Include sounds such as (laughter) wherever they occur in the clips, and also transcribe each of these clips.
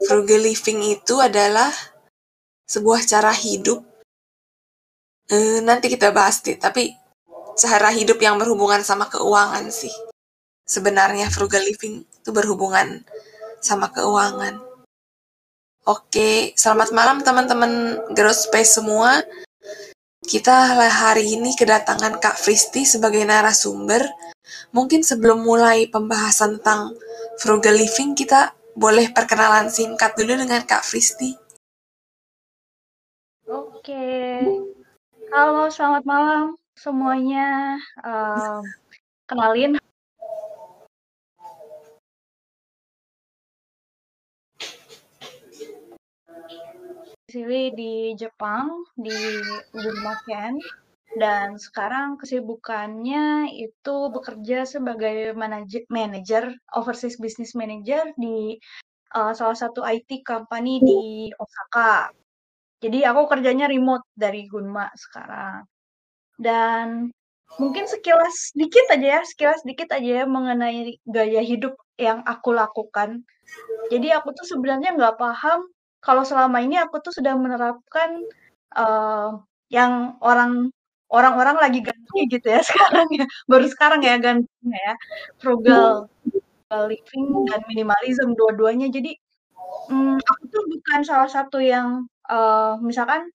frugal living itu adalah sebuah cara hidup. Eh, nanti kita bahas deh, tapi cara hidup yang berhubungan sama keuangan sih. Sebenarnya frugal living itu berhubungan sama keuangan. Oke, selamat malam teman-teman Growth Space semua. Kita hari ini kedatangan Kak Fristi sebagai narasumber. Mungkin sebelum mulai pembahasan tentang frugal living, kita boleh perkenalan singkat dulu dengan Kak Fristi. Oke, halo selamat malam semuanya. Uh, kenalin sini di Jepang di Gunmaken dan sekarang kesibukannya itu bekerja sebagai manajer manager overseas business manager di uh, salah satu IT company di Osaka. Jadi aku kerjanya remote dari Gunma sekarang. Dan mungkin sekilas dikit aja ya, sekilas dikit aja ya mengenai gaya hidup yang aku lakukan. Jadi aku tuh sebenarnya nggak paham kalau selama ini aku tuh sudah menerapkan uh, yang orang orang-orang lagi ganti gitu ya (laughs) sekarang ya. Baru sekarang ya gantinya ya. Frugal, living dan minimalism dua-duanya. Jadi hmm, aku tuh bukan salah satu yang uh, misalkan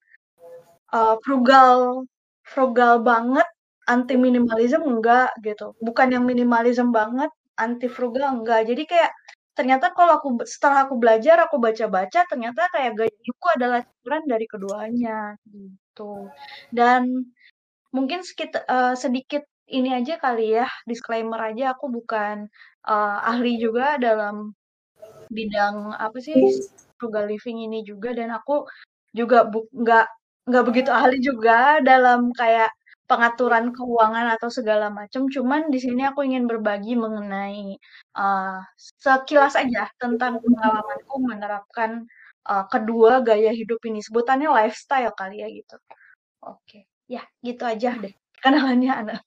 uh, frugal frugal banget anti minimalism enggak gitu. Bukan yang minimalism banget anti frugal enggak. Jadi kayak ternyata kalau aku setelah aku belajar aku baca-baca ternyata kayak gaya adalah campuran dari keduanya gitu. Dan mungkin sedikit uh, sedikit ini aja kali ya disclaimer aja aku bukan uh, ahli juga dalam bidang apa sih frugal living ini juga dan aku juga nggak nggak begitu ahli juga dalam kayak pengaturan keuangan atau segala macam. Cuman di sini aku ingin berbagi mengenai uh, sekilas aja tentang pengalamanku menerapkan uh, kedua gaya hidup ini. Sebutannya lifestyle kali ya gitu. Oke, ya gitu aja deh kenalannya anak.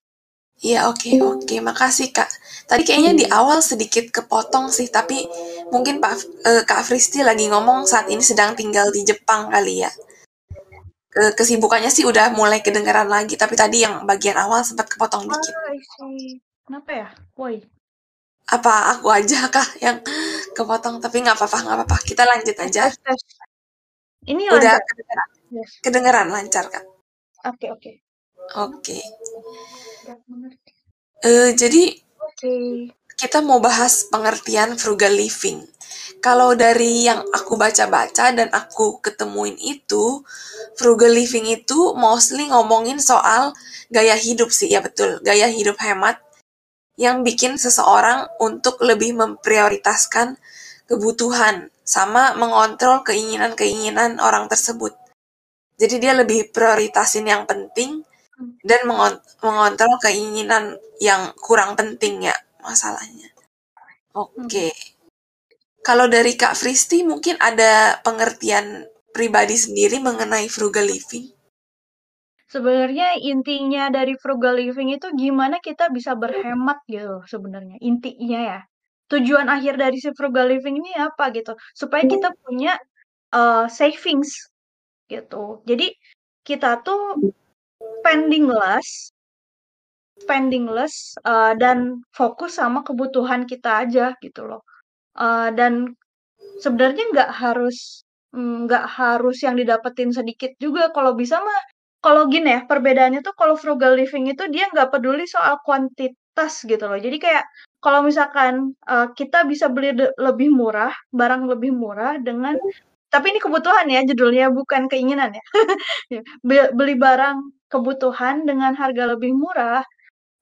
Iya oke okay, oke okay. makasih kak. Tadi kayaknya di awal sedikit kepotong sih tapi mungkin Pak uh, Kak Fristi lagi ngomong saat ini sedang tinggal di Jepang kali ya kesibukannya sih udah mulai kedengaran lagi tapi tadi yang bagian awal sempat kepotong oh, dikit. Kenapa ya? Woi. Apa aku aja kah yang kepotong tapi nggak apa-apa nggak apa-apa kita lanjut aja. Ini udah lancar. kedengeran. Yes. Kedengeran lancar kak. Oke oke. Oke. Uh, jadi okay. kita mau bahas pengertian frugal living. Kalau dari yang aku baca-baca dan aku ketemuin itu, frugal living itu mostly ngomongin soal gaya hidup sih, ya betul, gaya hidup hemat yang bikin seseorang untuk lebih memprioritaskan kebutuhan sama mengontrol keinginan-keinginan orang tersebut. Jadi dia lebih prioritasin yang penting dan mengontrol keinginan yang kurang penting ya masalahnya. Oke. Okay. Kalau dari Kak Fristi mungkin ada pengertian pribadi sendiri mengenai frugal living? Sebenarnya intinya dari frugal living itu gimana kita bisa berhemat gitu sebenarnya intinya ya. Tujuan akhir dari si frugal living ini apa gitu? Supaya kita punya uh, savings gitu. Jadi kita tuh spending less, spending less uh, dan fokus sama kebutuhan kita aja gitu loh. Uh, dan sebenarnya nggak harus mm, nggak harus yang didapetin sedikit juga. Kalau bisa mah kalau gini ya perbedaannya tuh kalau frugal living itu dia nggak peduli soal kuantitas gitu loh. Jadi kayak kalau misalkan uh, kita bisa beli lebih murah barang lebih murah dengan tapi ini kebutuhan ya judulnya bukan keinginan ya. (laughs) Beli barang kebutuhan dengan harga lebih murah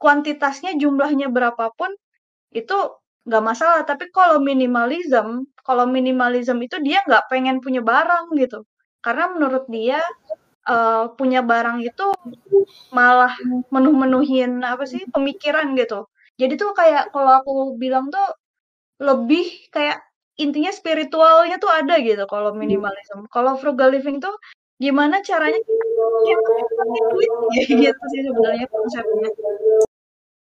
kuantitasnya jumlahnya berapapun itu nggak masalah. Tapi kalau minimalism kalau minimalism itu dia nggak pengen punya barang gitu. Karena menurut dia uh, punya barang itu malah menuh-menuhin apa sih pemikiran gitu. Jadi tuh kayak kalau aku bilang tuh lebih kayak intinya spiritualnya tuh ada gitu kalau minimalism kalau frugal living tuh gimana caranya kita duit gitu sih sebenarnya konsepnya.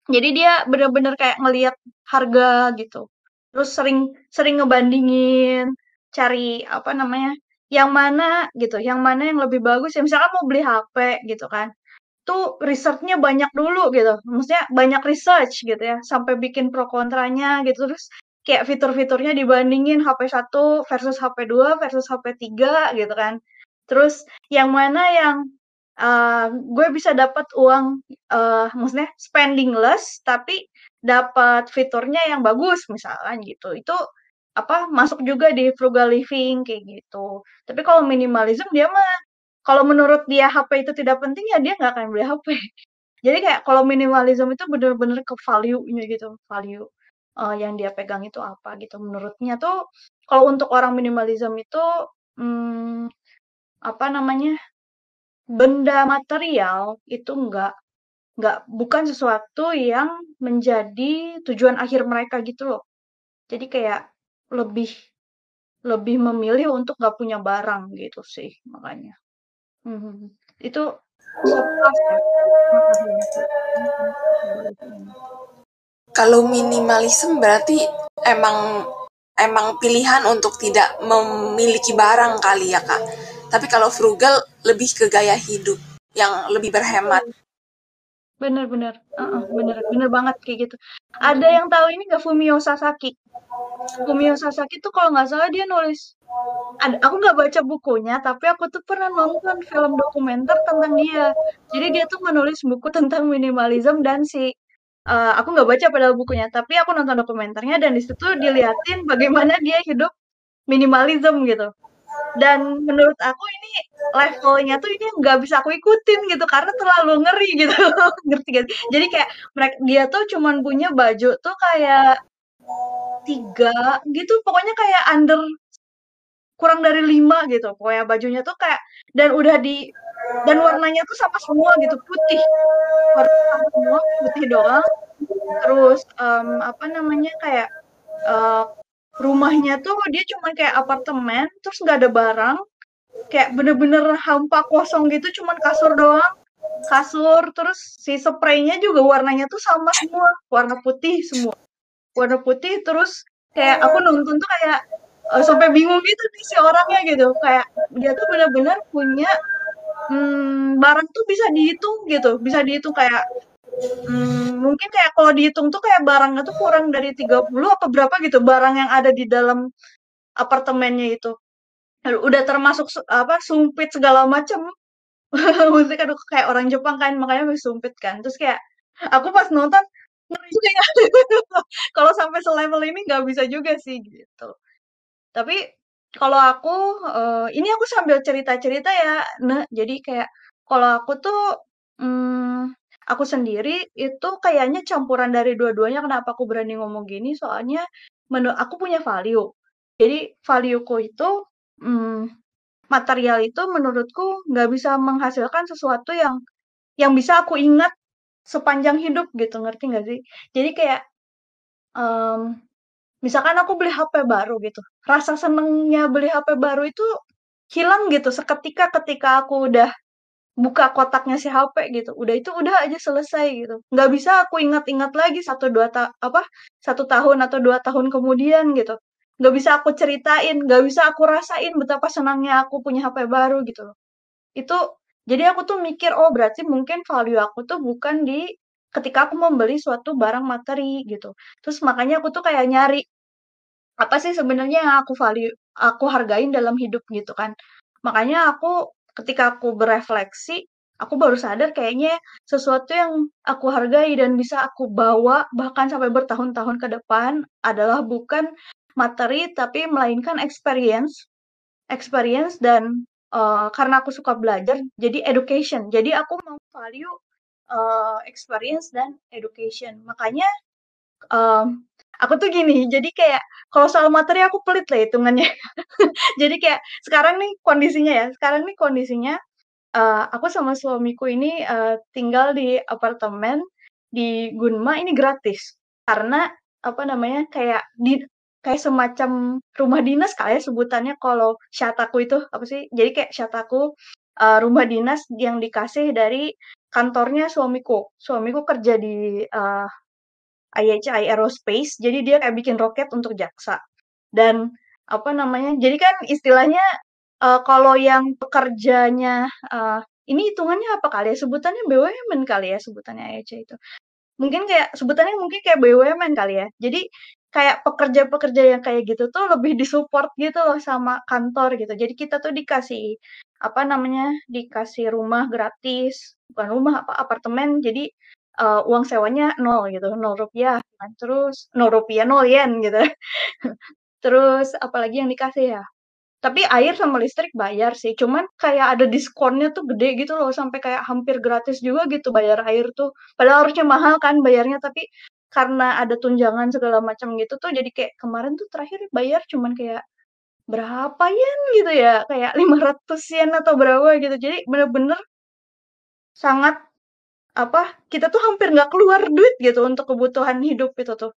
Jadi dia bener-bener kayak ngelihat harga gitu. Terus sering sering ngebandingin cari apa namanya yang mana gitu, yang mana yang lebih bagus. Ya misalkan mau beli HP gitu kan, tuh risetnya banyak dulu gitu, maksudnya banyak research gitu ya, sampai bikin pro kontranya gitu, terus kayak fitur-fiturnya dibandingin HP 1 versus HP 2 versus HP 3 gitu kan. Terus yang mana yang, uh, gue bisa dapat uang, uh, maksudnya spending less tapi dapat fiturnya yang bagus misalkan gitu, itu apa, masuk juga di frugal living kayak gitu. Tapi kalau minimalism dia mah kalau menurut dia HP itu tidak penting ya dia nggak akan beli HP. (laughs) Jadi kayak kalau minimalism itu bener-bener ke value-nya gitu, value, uh, yang dia pegang itu apa gitu. Menurutnya tuh kalau untuk orang minimalism itu, mmm, apa namanya, benda material itu nggak nggak bukan sesuatu yang menjadi tujuan akhir mereka gitu loh. Jadi kayak lebih lebih memilih untuk nggak punya barang gitu sih makanya. Mhm, itu. Kalau minimalisme berarti emang emang pilihan untuk tidak memiliki barang kali ya, Kak. Tapi kalau frugal lebih ke gaya hidup yang lebih berhemat. Bener bener, uh-uh, bener bener banget kayak gitu. Ada yang tahu ini nggak Fumio Sasaki? Fumio Sasaki tuh kalau nggak salah dia nulis ada aku nggak baca bukunya, tapi aku tuh pernah nonton film dokumenter tentang dia. Jadi dia tuh menulis buku tentang minimalism dan si uh, aku nggak baca padahal bukunya, tapi aku nonton dokumenternya dan di situ diliatin bagaimana dia hidup minimalism gitu. Dan menurut aku ini levelnya tuh ini nggak bisa aku ikutin gitu karena terlalu ngeri gitu, (laughs) ngerti gak? Jadi kayak mereka dia tuh cuman punya baju tuh kayak tiga gitu, pokoknya kayak under kurang dari lima gitu pokoknya bajunya tuh kayak dan udah di dan warnanya tuh sama semua gitu putih. Warna sama semua putih doang. Terus um, apa namanya kayak uh, rumahnya tuh dia cuma kayak apartemen terus nggak ada barang. Kayak bener-bener hampa kosong gitu cuman kasur doang. Kasur terus si spraynya juga warnanya tuh sama semua. Warna putih semua. Warna putih terus kayak aku nonton tuh kayak uh, sampai bingung gitu nih si orangnya gitu. Kayak dia tuh benar-benar punya hmm, barang tuh bisa dihitung gitu. Bisa dihitung kayak hmm, mungkin kayak kalau dihitung tuh kayak barangnya tuh kurang dari 30 apa berapa gitu barang yang ada di dalam apartemennya itu. Udah termasuk apa sumpit segala macam (laughs) musik aduh kayak orang Jepang kan makanya masih sumpit kan. Terus kayak aku pas nonton (laughs) kalau sampai selevel ini nggak bisa juga sih gitu. Tapi kalau aku, uh, ini aku sambil cerita-cerita ya, nah Jadi kayak kalau aku tuh, hmm, aku sendiri itu kayaknya campuran dari dua-duanya. Kenapa aku berani ngomong gini, soalnya menu aku punya value. Jadi value-ku itu, hmm, material itu menurutku nggak bisa menghasilkan sesuatu yang yang bisa aku ingat sepanjang hidup gitu, ngerti nggak sih? Jadi kayak, um, misalkan aku beli HP baru gitu, rasa senengnya beli HP baru itu hilang gitu seketika ketika aku udah buka kotaknya si HP gitu, udah itu udah aja selesai gitu. Nggak bisa aku ingat-ingat lagi satu dua ta apa, satu tahun atau dua tahun kemudian gitu. Nggak bisa aku ceritain, nggak bisa aku rasain betapa senangnya aku punya HP baru gitu. Itu jadi aku tuh mikir, oh berarti mungkin value aku tuh bukan di ketika aku membeli suatu barang materi gitu. Terus makanya aku tuh kayak nyari apa sih sebenarnya yang aku value aku hargain dalam hidup gitu kan. Makanya aku ketika aku berefleksi, aku baru sadar kayaknya sesuatu yang aku hargai dan bisa aku bawa bahkan sampai bertahun-tahun ke depan adalah bukan materi tapi melainkan experience experience dan uh, karena aku suka belajar jadi education. Jadi aku mau value uh, experience dan education. Makanya um, Aku tuh gini, jadi kayak kalau soal materi aku pelit lah hitungannya. (laughs) Jadi kayak sekarang nih kondisinya ya, sekarang nih kondisinya, uh, aku sama suamiku ini, uh, tinggal di apartemen di Gunma ini gratis. Karena, apa namanya, kayak di kayak semacam rumah dinas kali ya sebutannya kalau shataku itu, apa sih, jadi kayak shataku, uh, rumah dinas yang dikasih dari kantornya suamiku. Suamiku kerja di, uh, IHI Aerospace, jadi dia kayak bikin roket untuk JAXA. Dan apa namanya, jadi kan istilahnya, uh, kalau yang pekerjanya, uh, ini hitungannya apa kali ya, sebutannya BUMN kali ya, sebutannya AEC itu. Mungkin kayak sebutannya mungkin kayak BUMN kali ya. Jadi kayak pekerja-pekerja yang kayak gitu tuh lebih disupport gitu loh sama kantor gitu. Jadi kita tuh dikasih apa namanya, dikasih rumah gratis, bukan rumah apa apartemen. Jadi uh, uang sewanya nol gitu, nol rupiah. Kan. Terus nol rupiah, nol yen gitu. (laughs) Terus apalagi yang dikasih ya? Tapi air sama listrik bayar sih, cuman kayak ada diskonnya tuh gede gitu loh, sampai kayak hampir gratis juga gitu bayar air tuh. Padahal harusnya mahal kan bayarnya, tapi karena ada tunjangan segala macam gitu tuh, jadi kayak kemarin tuh terakhir bayar cuman kayak berapa yen gitu ya, kayak 500 yen atau berapa gitu. Jadi bener-bener sangat apa, kita tuh hampir nggak keluar duit gitu untuk kebutuhan hidup itu tuh.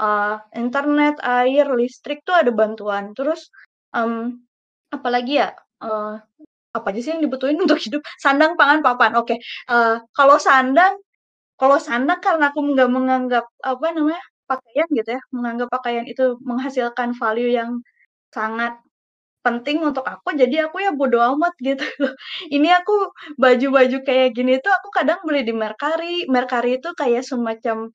Uh, internet, air, listrik tuh ada bantuan. Terus um, apalagi ya, uh, apa aja sih yang dibutuhin (laughs) untuk hidup? Sandang, pangan, papan, oke. Okay. Uh, kalau sandang kalau sandang karena aku nggak menganggap, apa namanya, pakaian gitu ya, menganggap pakaian itu menghasilkan value yang sangat penting untuk aku, jadi aku ya bodo amat gitu (laughs) Ini aku baju-baju kayak gini tuh aku kadang beli di Mercari. Mercari itu kayak semacam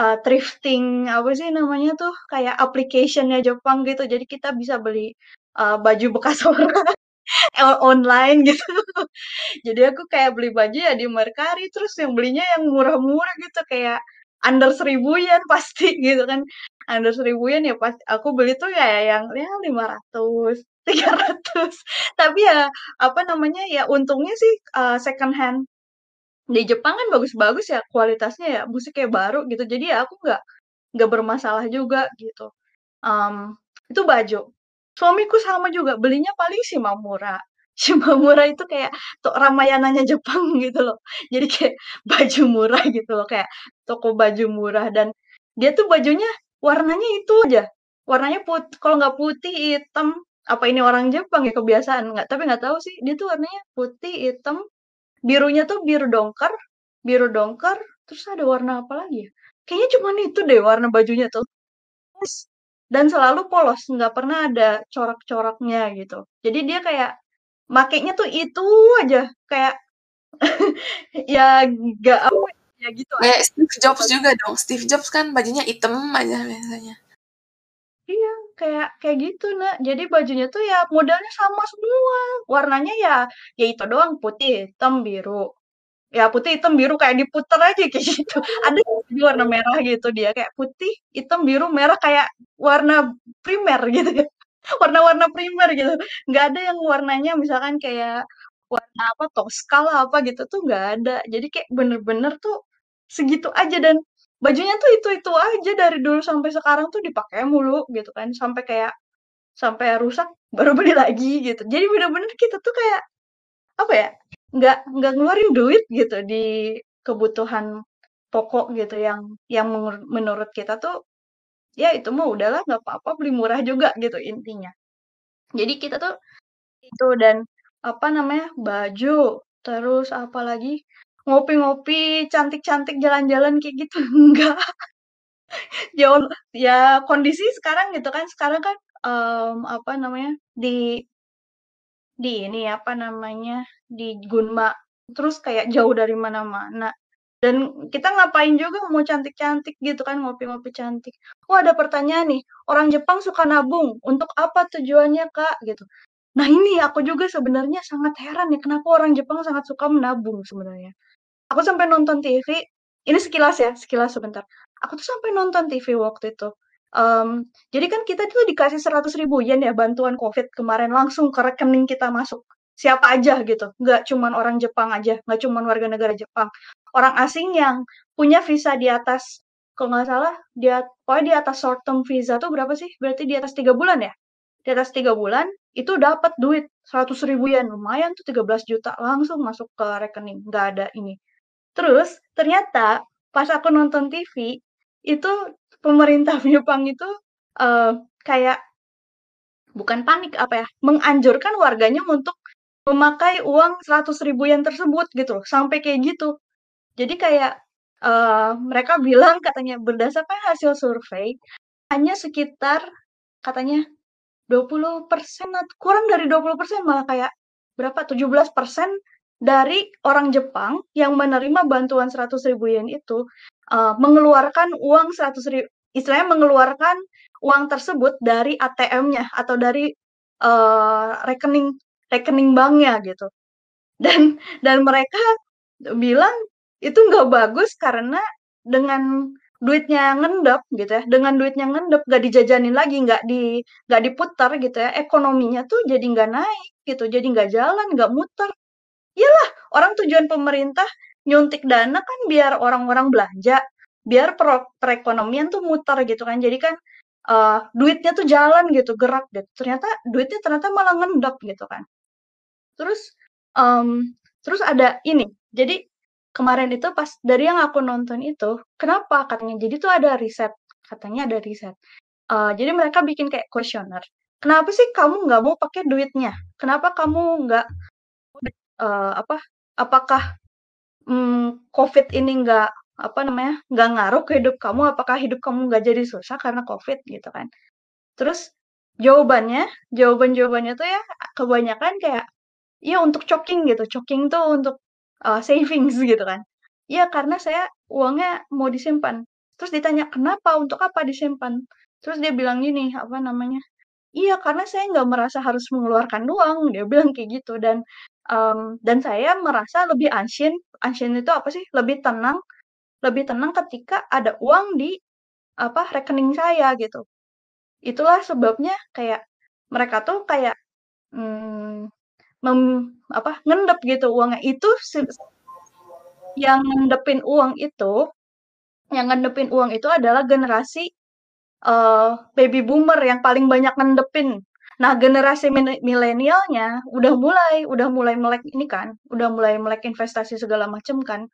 uh, thrifting apa sih namanya tuh kayak application-nya Jepang gitu. Jadi kita bisa beli uh, baju bekas (laughs) orang online gitu. (laughs) Jadi aku kayak beli baju ya di Mercari terus yang belinya yang murah-murah gitu kayak under seribu yen pasti gitu kan. Under seribu yen ya pas aku beli tuh ya yang ya lima ratus (laughs) tiga ratus. Tapi ya apa namanya ya untungnya sih uh, second hand. Di Jepang kan bagus-bagus ya kualitasnya ya musik kayak baru gitu. Jadi ya aku nggak nggak bermasalah juga gitu. Um, itu baju. Suamiku sama juga belinya paling Shimamura Shimamura (laughs) itu kayak tuh ramayananya Jepang (laughs) gitu loh. Jadi kayak baju murah gitu loh kayak toko baju murah. Dan dia tuh bajunya warnanya itu aja. Warnanya put kalau nggak putih hitam apa ini orang Jepang ya kebiasaan nggak tapi nggak tahu sih dia tuh warnanya putih hitam birunya tuh biru dongker biru dongker terus ada warna apa lagi ya? Kayaknya cuma itu deh warna bajunya tuh. Dan selalu polos nggak pernah ada corak-coraknya gitu. Jadi dia kayak makainya tuh itu aja kayak (laughs) ya gak apa ya gitu kayak Steve Jobs juga dong Steve Jobs kan bajunya hitam aja biasanya Iya, kayak kayak gitu, Nak. Jadi bajunya tuh ya modelnya sama semua. Warnanya ya ya itu doang, putih, hitam, biru. Ya putih, hitam, biru kayak diputer aja kayak (laughs) gitu. Ada di warna merah gitu dia kayak putih, hitam, biru, merah kayak warna primer gitu ya. (laughs) Warna-warna primer gitu. Nggak ada yang warnanya misalkan kayak warna apa, Tosca lah apa gitu tuh nggak ada. Jadi kayak bener-bener tuh segitu aja dan bajunya tuh itu-itu aja dari dulu sampai sekarang tuh dipakai mulu gitu kan, sampai kayak sampai rusak (laughs) baru beli lagi gitu. Jadi bener-bener kita tuh kayak apa ya, nggak nggak ngeluarin duit gitu di kebutuhan pokok gitu yang yang menurut kita tuh ya itu mah udahlah nggak apa-apa beli murah juga gitu intinya. Jadi kita tuh itu dan apa namanya baju terus apa lagi ngopi-ngopi, cantik-cantik, jalan-jalan kayak gitu, (laughs) enggak. Jauh ya kondisi sekarang gitu kan, sekarang kan, um, apa namanya, di di ini, apa namanya, di Gunma, terus kayak jauh dari mana-mana. Dan kita ngapain juga mau cantik-cantik gitu kan, ngopi-ngopi cantik. Oh ada pertanyaan nih, orang Jepang suka nabung, untuk apa tujuannya Kak? Gitu. Nah ini aku juga sebenarnya sangat heran ya, kenapa orang Jepang sangat suka menabung sebenarnya. Aku sampai nonton TV, ini sekilas ya, sekilas sebentar. Aku tuh sampai nonton TV waktu itu. Um, jadi kan kita tuh dikasih seratus ribu yen ya bantuan COVID kemarin langsung ke rekening kita masuk. Siapa aja gitu, nggak cuman orang Jepang aja, nggak cuman warga negara Jepang. Orang asing yang punya visa di atas, kalau nggak salah, dia pokoknya di atas short term visa tuh berapa sih? Berarti di atas tiga bulan ya? Di atas tiga bulan, itu dapat duit. Seratus ribu yen, lumayan tuh 13 juta. Langsung masuk ke rekening, nggak ada ini. Terus ternyata pas aku nonton TV, itu pemerintah (laughs) Jepang itu, uh, kayak bukan panik, apa ya, menganjurkan warganya untuk memakai uang seratus ribu yen tersebut gitu sampai kayak gitu. Jadi kayak, uh, mereka bilang katanya berdasarkan hasil survei, hanya sekitar katanya 20% kurang dari 20% malah kayak berapa 17% dari orang Jepang yang menerima bantuan 100 ribu yen itu uh, mengeluarkan uang 100 ribu, istilahnya mengeluarkan uang tersebut dari ATM-nya atau dari uh, rekening rekening banknya gitu. Dan dan mereka bilang itu nggak bagus karena dengan duitnya ngendap gitu ya, dengan duitnya ngendap nggak dijajanin lagi, nggak di nggak diputar gitu ya, ekonominya tuh jadi nggak naik gitu, jadi nggak jalan, nggak muter. Iyalah, orang tujuan pemerintah nyuntik dana kan biar orang-orang belanja, biar perekonomian tuh muter gitu kan. Jadi kan uh, duitnya tuh jalan gitu, gerak gitu. Ternyata duitnya ternyata malah ngendap gitu kan. Terus um, terus ada ini. Jadi kemarin itu pas dari yang aku nonton itu, kenapa katanya? Jadi tuh ada riset, katanya ada riset. Uh, jadi mereka bikin kayak kuesioner. Kenapa sih kamu nggak mau pakai duitnya? Kenapa kamu nggak uh, apa apakah um, COVID ini nggak apa namanya nggak ngaruh ke hidup kamu? Apakah hidup kamu nggak jadi susah karena COVID gitu kan? Terus jawabannya, jawaban-jawabannya tuh ya kebanyakan kayak ya untuk choking gitu, choking tuh untuk uh, savings (laughs) gitu kan. Iya karena saya uangnya mau disimpan. Terus ditanya kenapa, untuk apa disimpan? Terus dia bilang gini, apa namanya? Iya karena saya nggak merasa harus mengeluarkan uang, dia bilang kayak gitu dan um, dan saya merasa lebih ansyin, ansyin itu apa sih? Lebih tenang, lebih tenang ketika ada uang di apa rekening saya gitu. Itulah sebabnya kayak mereka tuh kayak hmm, mem, apa ngendep gitu uangnya itu yang ngendepin uang itu yang ngendepin uang itu adalah generasi uh, baby boomer yang paling banyak ngendepin Nah, generasi milenialnya udah mulai udah mulai melek ini kan, udah mulai melek investasi segala macam kan.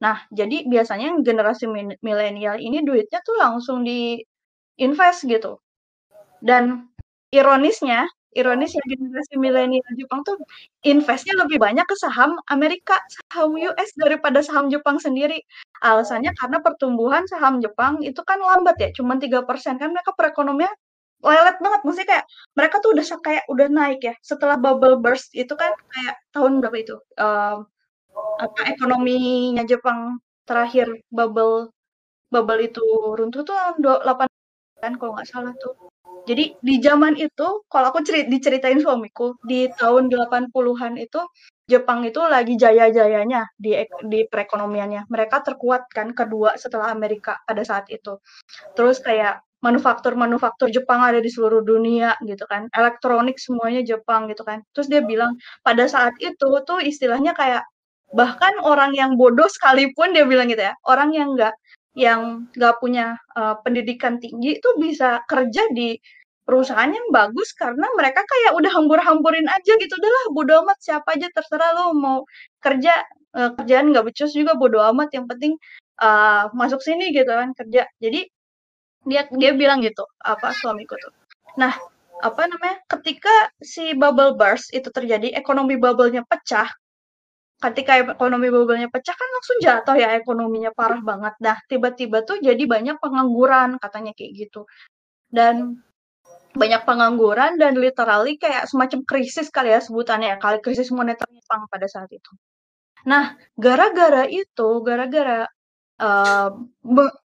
Nah, jadi biasanya generasi milenial ini duitnya tuh langsung di invest gitu. Dan ironisnya, ironisnya generasi milenial Jepang tuh investnya lebih banyak ke saham Amerika, saham US daripada saham Jepang sendiri. Alasannya karena pertumbuhan saham Jepang itu kan lambat ya, cuma tiga persen kan mereka perekonomian lelet banget maksudnya kayak mereka tuh udah kayak udah naik ya setelah bubble burst itu kan kayak tahun berapa itu um, apa ekonominya Jepang terakhir bubble bubble itu runtuh tuh tahun 8 kan kalau nggak salah tuh jadi di zaman itu kalau aku cerit diceritain suamiku di tahun 80-an itu Jepang itu lagi jaya-jayanya di di perekonomiannya mereka terkuat kan kedua setelah Amerika pada saat itu terus kayak manufaktur-manufaktur Jepang ada di seluruh dunia gitu kan. Elektronik semuanya Jepang gitu kan. Terus dia bilang pada saat itu tuh istilahnya kayak bahkan orang yang bodoh sekalipun dia bilang gitu ya, orang yang nggak yang nggak punya uh, pendidikan tinggi itu bisa kerja di perusahaan yang bagus karena mereka kayak udah hambur-hamburin aja gitu. Udahlah bodo amat siapa aja terserah lo mau kerja. Uh, kerjaan nggak becus juga bodo amat yang penting uh, masuk sini gitu kan kerja. Jadi dia dia bilang gitu apa suamiku tuh. Nah apa namanya ketika si bubble burst itu terjadi ekonomi bubble-nya pecah ketika ekonomi bubble-nya pecah kan langsung jatuh ya ekonominya parah banget nah tiba-tiba tuh jadi banyak pengangguran katanya kayak gitu dan banyak pengangguran dan literally kayak semacam krisis kali ya sebutannya ya kali krisis moneter Jepang pada saat itu nah gara-gara itu gara-gara uh,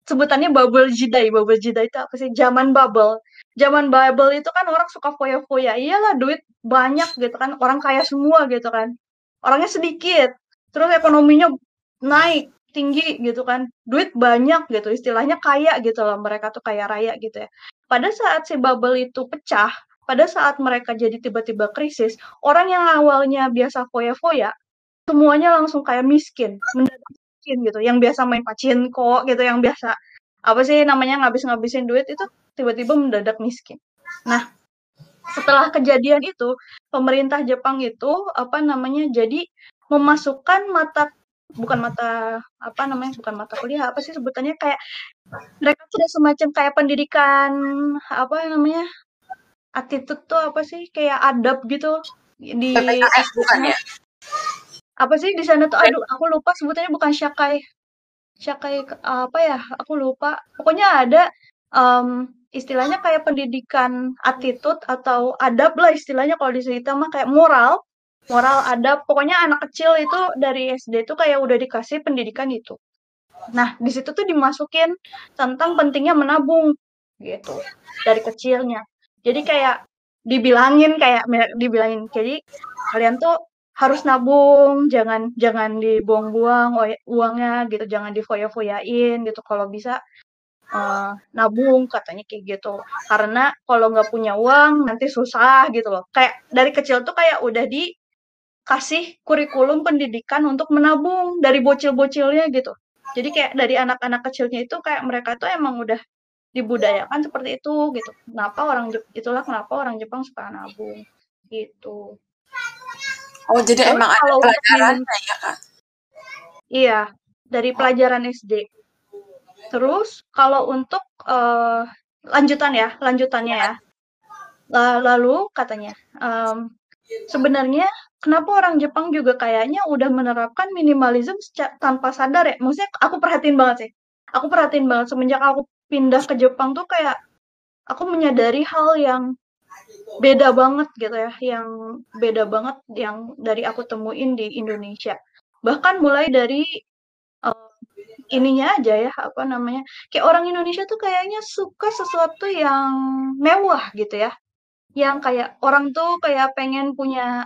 sebutannya bubble jidai. Bubble jidai itu apa sih? Zaman bubble. Zaman bubble itu kan orang suka foya-foya. Iyalah duit banyak gitu kan. Orang kaya semua gitu kan. Orangnya sedikit. Terus ekonominya naik tinggi gitu kan. Duit banyak gitu. Istilahnya kaya gitu loh. Mereka tuh kaya raya gitu ya. Pada saat si bubble itu pecah, pada saat mereka jadi tiba-tiba krisis, orang yang awalnya biasa foya-foya, semuanya langsung kayak miskin, mendadak miskin gitu, yang biasa main pacinko gitu, yang biasa apa sih namanya ngabis-ngabisin duit itu tiba-tiba mendadak miskin. Nah, setelah kejadian itu, pemerintah Jepang itu apa namanya jadi memasukkan mata bukan mata apa namanya bukan mata kuliah apa sih sebutannya kayak mereka sudah semacam kayak pendidikan apa namanya attitude tuh apa sih kayak adab gitu. Di bukan ya? apa sih di sana tuh aduh aku lupa sebutannya bukan syakai syakai apa ya aku lupa. Pokoknya ada um, istilahnya kayak pendidikan attitude atau adab lah istilahnya kalau di kita mah kayak moral, moral adab, pokoknya anak kecil itu dari SD itu kayak udah dikasih pendidikan itu. Nah, di situ tuh dimasukin tentang pentingnya menabung gitu dari kecilnya. Jadi kayak dibilangin kayak dibilangin jadi kalian tuh harus nabung, jangan jangan dibuang-buang uangnya gitu, jangan difoya-foyain gitu. Kalau bisa uh, nabung katanya kayak gitu. Karena kalau nggak punya uang nanti susah gitu loh. Kayak dari kecil tuh kayak udah dikasih kurikulum pendidikan untuk menabung dari bocil-bocilnya gitu. Jadi kayak dari anak-anak kecilnya itu kayak mereka tuh emang udah dibudayakan seperti itu gitu. Kenapa orang itulah kenapa orang Jepang suka nabung gitu. Oh, jadi Terus emang ada pelajarannya ya, Kak? Iya, dari pelajaran SD. Terus kalau untuk uh, lanjutan ya, lanjutannya ya. Lalu katanya, um, sebenarnya kenapa orang Jepang juga kayaknya udah menerapkan minimalism tanpa sadar ya? Maksudnya aku perhatiin banget sih. Aku perhatiin banget semenjak aku pindah ke Jepang tuh kayak aku menyadari hal yang beda banget gitu ya, yang beda banget yang dari aku temuin di Indonesia. Bahkan mulai dari ininya aja ya, apa namanya, kayak orang Indonesia tuh kayaknya suka sesuatu yang mewah gitu ya. Yang kayak orang tuh kayak pengen punya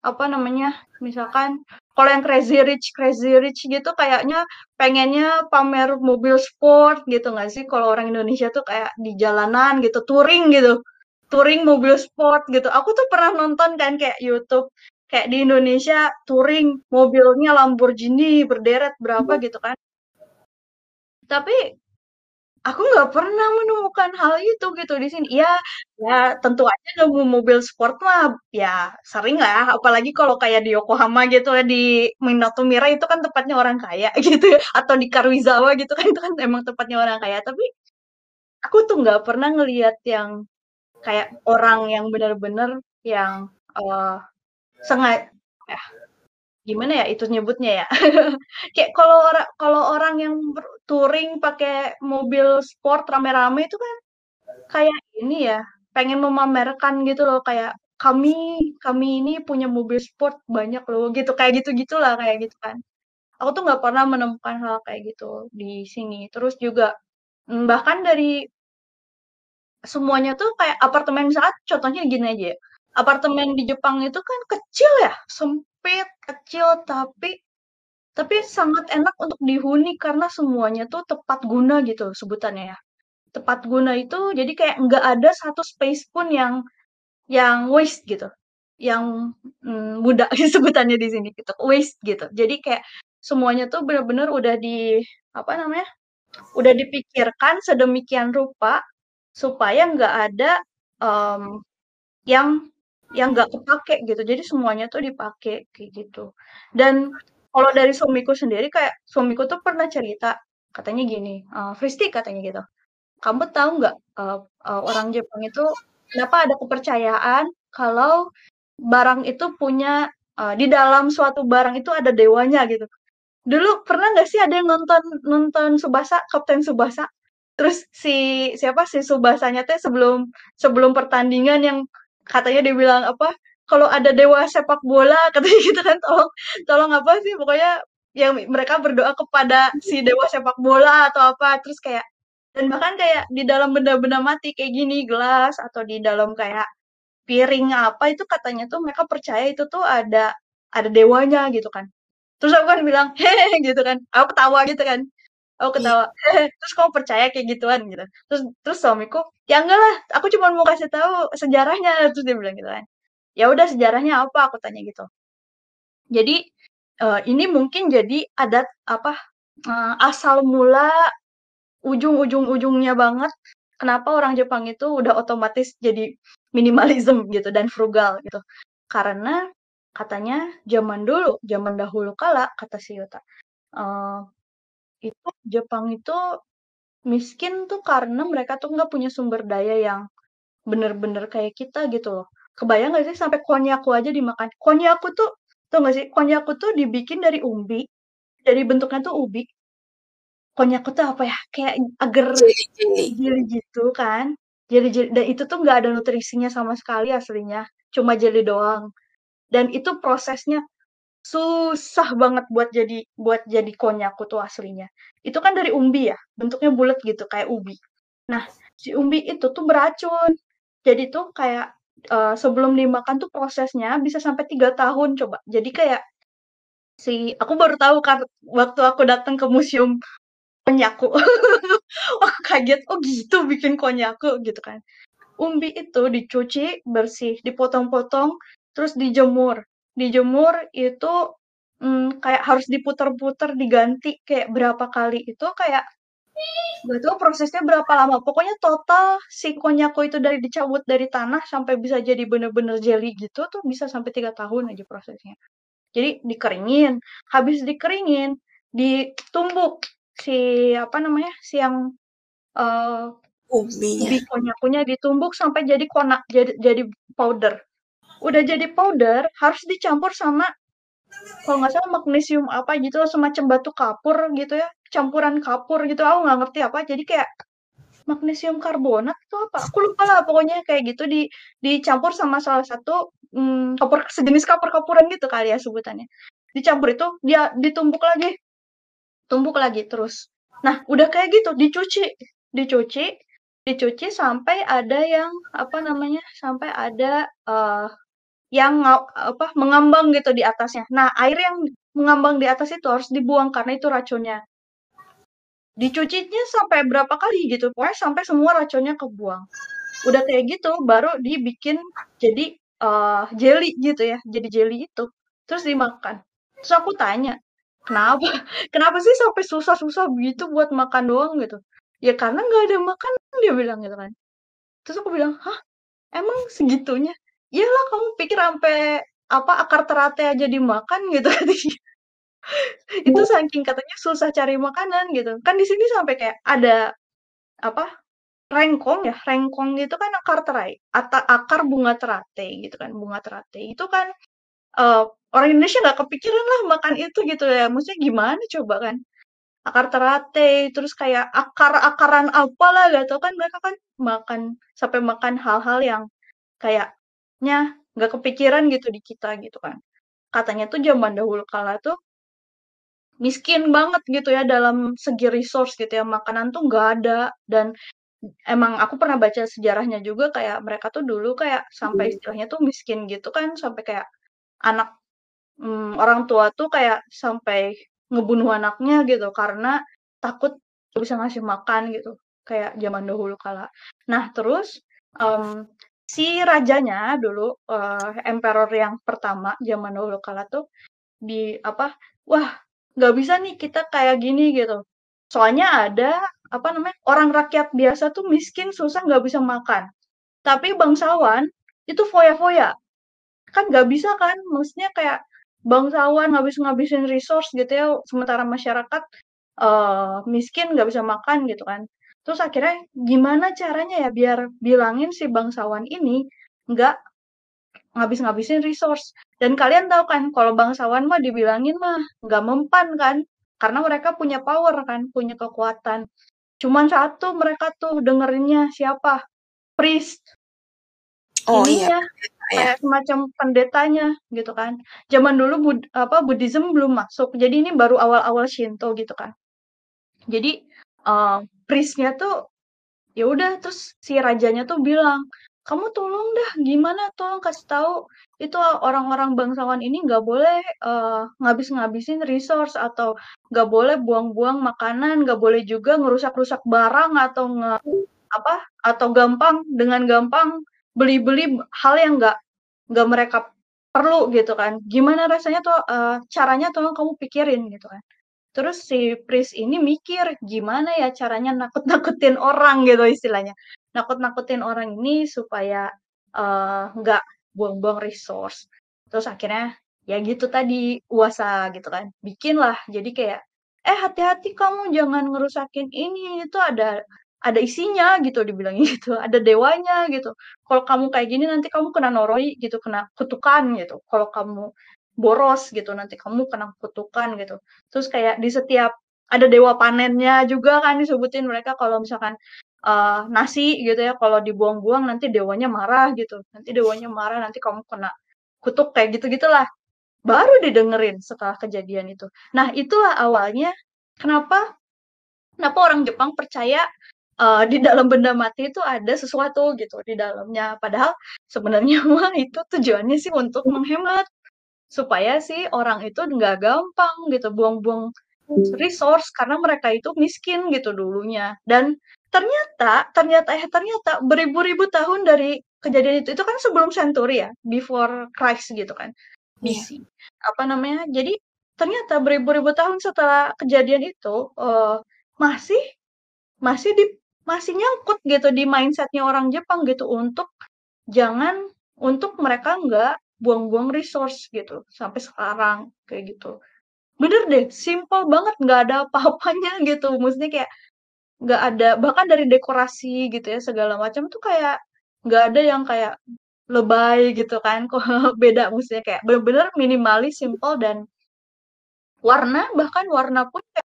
apa namanya, misalkan kalau yang crazy rich crazy rich gitu kayaknya pengennya pamer mobil sport gitu nggak sih? Kalau orang Indonesia tuh kayak di jalanan gitu, touring gitu, touring mobil sport gitu. Aku tuh pernah nonton kan kayak YouTube kayak di Indonesia touring mobilnya Lamborghini berderet berapa gitu kan. Tapi aku nggak pernah menemukan hal itu gitu di sini. Ya, ya tentu aja nemu mobil sport mah ya sering lah, apalagi kalau kayak di Yokohama gitu ya, di Minato Mirai itu kan tempatnya orang kaya (laughs) gitu ya, atau di Karuizawa gitu kan itu kan emang tempatnya orang kaya. Tapi aku tuh nggak pernah ngelihat yang kayak orang yang benar-benar yang uh, sengaja. Ya. Gimana ya itu nyebutnya ya? (laughs) Kayak kalau orang kalau orang yang touring pakai mobil sport rame-rame itu kan kayak ini ya pengen memamerkan gitu loh kayak kami kami ini punya mobil sport banyak loh gitu kayak gitu gitulah kayak gitu kan. Aku tuh nggak pernah menemukan hal kayak gitu di sini. Terus juga mm, bahkan dari semuanya tuh kayak apartemen saat contohnya gini aja. ya apartemen di Jepang itu kan kecil ya sempit kecil tapi tapi sangat enak untuk dihuni karena semuanya tuh tepat guna gitu sebutannya ya. Tepat guna itu jadi kayak nggak ada satu space pun yang yang waste gitu. Yang mm, mudah (laughs) sebutannya di sini gitu, waste gitu. Jadi kayak semuanya tuh benar-benar udah di apa namanya? Udah dipikirkan sedemikian rupa supaya nggak ada um, yang yang nggak kepake gitu. Jadi semuanya tuh dipakai kayak gitu. Dan kalau dari suamiku sendiri kayak suamiku tuh pernah cerita katanya gini, uh, Fristi katanya gitu, "Kamu tahu nggak, uh, uh, orang Jepang itu kenapa ada kepercayaan kalau barang itu punya uh, di dalam suatu barang itu ada dewanya gitu." Dulu pernah nggak sih ada yang nonton nonton Subasa, Kapten Subasa? Terus si siapa, si Subasanya teh sebelum sebelum pertandingan yang katanya dibilang apa, kalau ada dewa sepak bola (laughs) katanya gitu kan tolong tolong apa sih? Pokoknya yang mereka berdoa kepada si dewa sepak bola atau apa terus kayak dan bahkan kayak di dalam benda-benda mati kayak gini gelas atau di dalam kayak piring apa itu katanya tuh mereka percaya itu tuh ada ada dewanya gitu kan. Terus aku kan bilang (laughs) hehe gitu kan. Aku ketawa gitu kan aku ketawa. Hehe (laughs) terus kamu percaya kayak gituan gitu. Terus terus suamiku ya enggak lah aku cuma mau kasih tahu sejarahnya. (laughs) Terus dia bilang gitu kan. Ya udah sejarahnya apa? Aku tanya gitu. Jadi uh, ini mungkin jadi adat apa uh, asal mula ujung-ujung-ujungnya banget kenapa orang Jepang itu udah otomatis jadi minimalism (laughs) gitu dan frugal gitu. Karena katanya zaman dulu zaman dahulu kala kata si Yuta uh, itu Jepang itu miskin tuh karena mereka tuh nggak punya sumber daya yang bener-bener kayak kita gitu loh Kebayang nggak sih sampai konyaku aja dimakan? Konyaku tuh tau nggak sih, konyaku tuh dibikin dari umbi, dari bentuknya tuh ubi. Konyaku tuh apa ya, kayak agar jeli gitu kan. Jadi dan itu tuh nggak ada nutrisinya sama sekali aslinya, cuma jelly doang. Dan itu prosesnya susah banget buat jadi buat jadi konnyaku tuh aslinya. Itu kan dari umbi ya, bentuknya bulat gitu kayak ubi. Nah, si umbi itu tuh beracun. Jadi tuh kayak uh, sebelum dimakan tuh prosesnya bisa sampai tiga tahun coba. Jadi kayak si aku baru tahu kan waktu aku datang ke museum konyaku. (laughs) Wah kaget, oh gitu bikin konyaku gitu kan. Umbi itu dicuci bersih, dipotong-potong, terus dijemur. Dijemur itu hmm, kayak harus diputer-puter, diganti kayak berapa kali itu kayak tahu prosesnya berapa lama. Pokoknya total si konyaku itu dari dicabut dari tanah sampai bisa jadi bener-bener jelly gitu tuh bisa sampai tiga tahun aja prosesnya. Jadi dikeringin, habis dikeringin, ditumbuk si apa namanya si yang uh, ubi konyakunya ditumbuk sampai jadi kona jadi jadi powder. Udah jadi powder harus dicampur sama kalau nggak salah magnesium apa gitu semacam batu kapur gitu ya campuran kapur gitu aku nggak ngerti apa jadi kayak magnesium karbonat itu apa aku lupa lah pokoknya kayak gitu di dicampur sama salah satu hmm, kapur sejenis kapur-kapuran gitu kali ya sebutannya. Dicampur itu dia ditumbuk lagi tumbuk lagi terus. Nah udah kayak gitu dicuci dicuci dicuci sampai ada yang apa namanya sampai ada uh, yang apa mengambang gitu di atasnya. Nah, air yang mengambang di atas itu harus dibuang karena itu racunnya. Dicucinya sampai berapa kali gitu, pokoknya sampai semua racunnya kebuang. Udah kayak gitu, baru dibikin jadi uh, jelly gitu ya, jadi jelly itu. Terus dimakan. Terus aku tanya, kenapa? (laughs) Kenapa sih sampai susah-susah begitu buat makan doang gitu? Ya karena nggak ada makan, dia bilang gitu kan. Terus aku bilang, hah? Emang segitunya? Iyalah kamu pikir sampai apa akar teratai aja dimakan gitu katanya. (laughs) itu saking katanya susah cari makanan gitu. Kan di sini sampai kayak ada apa rengkong ya, rengkong itu kan akar terai, atau akar bunga teratai gitu kan, bunga teratai itu kan uh, orang Indonesia nggak kepikiran lah makan itu gitu ya. Maksudnya gimana coba kan? Akar teratai, terus kayak akar-akaran apalah gak tau kan mereka kan makan sampai makan hal-hal yang kayak nya nggak kepikiran gitu di kita gitu kan. Katanya tuh zaman dahulu kala tuh miskin banget gitu ya dalam segi resource gitu ya, makanan tuh nggak ada dan emang aku pernah baca sejarahnya juga kayak mereka tuh dulu kayak sampai hmm. istilahnya tuh miskin gitu kan, sampai kayak anak hmm, orang tua tuh kayak sampai ngebunuh anaknya gitu karena takut bisa ngasih makan gitu, kayak zaman dahulu kala. Nah terus, um, si rajanya dulu uh, emperor yang pertama zaman dahulu kala tuh di apa wah nggak bisa nih kita kayak gini gitu. Soalnya ada apa namanya orang rakyat biasa tuh miskin susah nggak bisa makan. Tapi bangsawan itu foya-foya. Kan nggak bisa kan maksudnya kayak bangsawan ngabis ngabisin resource gitu ya sementara masyarakat uh, miskin nggak bisa makan gitu kan Terus akhirnya gimana caranya ya biar bilangin si bangsawan ini nggak ngabis-ngabisin resource. Dan kalian tahu kan kalau bangsawan mah dibilangin mah nggak mempan kan, karena mereka punya power kan, punya kekuatan. Cuman satu mereka tuh dengerinnya siapa? Priest. Oh iya. Ininya, iya. Kayak semacam pendetanya gitu kan. Zaman dulu Bud, apa Buddhism belum masuk. Jadi ini baru awal-awal Shinto gitu kan. Jadi uh, priestnya tuh ya udah terus si rajanya tuh bilang kamu tolong dah gimana? Tolong kasih tahu itu orang-orang bangsawan ini nggak boleh uh, ngabis-ngabisin resource atau nggak boleh buang-buang makanan nggak boleh juga ngerusak-rusak barang atau nge apa atau gampang dengan gampang beli-beli hal yang nggak nggak mereka perlu gitu kan. Gimana rasanya tuh uh, caranya tolong kamu pikirin gitu kan Terus si Pris ini mikir, gimana ya caranya nakut-nakutin (laughs) orang? gitu istilahnya. Nakut-nakutin orang ini supaya uh, nggak buang-buang resource. Terus akhirnya ya gitu tadi uasa gitu kan. Bikinlah. Jadi kayak eh hati-hati kamu jangan ngerusakin ini. Itu ada ada isinya gitu dibilang (laughs) gitu. Ada dewanya gitu. Kalau kamu kayak gini nanti kamu kena noroi gitu. Kena kutukan gitu. Kalau kamu boros gitu nanti kamu kena kutukan gitu. Terus kayak di setiap ada dewa panennya juga kan disebutin mereka kalau misalkan uh, nasi gitu ya kalau dibuang-buang nanti dewanya marah gitu. Nanti dewanya marah nanti kamu kena kutuk kayak gitu gitulah baru didengerin setelah kejadian itu. Nah itulah awalnya kenapa kenapa orang Jepang percaya uh, di dalam benda mati itu ada sesuatu gitu di dalamnya. Padahal sebenarnya (laughs) mah itu tujuannya sih untuk menghemat supaya si orang itu nggak gampang gitu buang-buang resource karena mereka itu miskin gitu dulunya dan ternyata ternyata eh ternyata beribu-ribu tahun dari kejadian itu itu kan sebelum century ya before Christ gitu kan BC yeah. apa namanya jadi ternyata beribu-ribu tahun setelah kejadian itu uh, masih masih di masih nyangkut gitu di mindsetnya orang Jepang gitu untuk jangan untuk mereka nggak buang-buang resource gitu sampai sekarang kayak gitu. Bener deh simple banget nggak ada apa-apanya (laughs) gitu. Maksudnya kayak nggak ada bahkan dari dekorasi gitu ya segala macam tuh kayak nggak ada yang kayak lebay gitu kan (laughs) kok beda. Maksudnya kayak bener-bener minimalis simple dan warna bahkan warna pun kayak,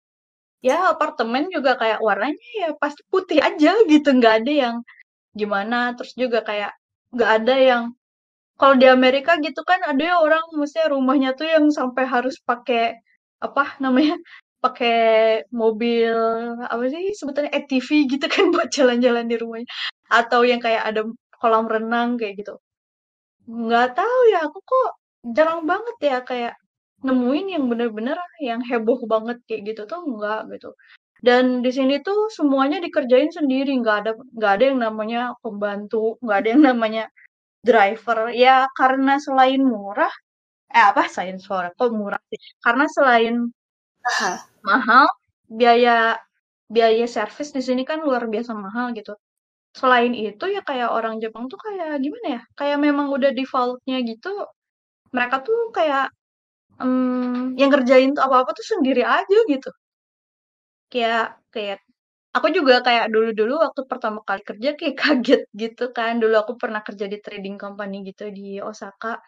ya apartemen juga kayak warnanya ya pasti putih aja gitu. Nggak ada yang gimana. Terus juga kayak nggak ada yang kalau di Amerika gitu kan ada ya orang maksudnya rumahnya tuh yang sampai harus pakai apa namanya pakai mobil apa sih sebetulnya ATV gitu kan (laughs) buat jalan-jalan di rumahnya. Atau yang kayak ada kolam renang kayak gitu. Nggak tahu ya aku kok jarang banget ya kayak nemuin yang bener-bener yang heboh banget kayak gitu tuh enggak gitu. Dan di sini tuh semuanya dikerjain sendiri nggak ada nggak ada yang namanya pembantu nggak ada yang namanya driver. Ya karena selain murah eh apa selain suara kok murah sih? Karena selain mahal mahal biaya biaya servis di sini kan luar biasa mahal gitu. Selain itu ya kayak orang Jepang tuh kayak gimana ya? Kayak memang udah defaultnya gitu mereka tuh kayak um, yang kerjain tuh apa-apa tuh sendiri aja gitu. Kayak kayak aku juga kayak dulu-dulu waktu pertama kali kerja kayak (laughs) kaget gitu kan. Dulu aku pernah kerja di trading company gitu di Osaka.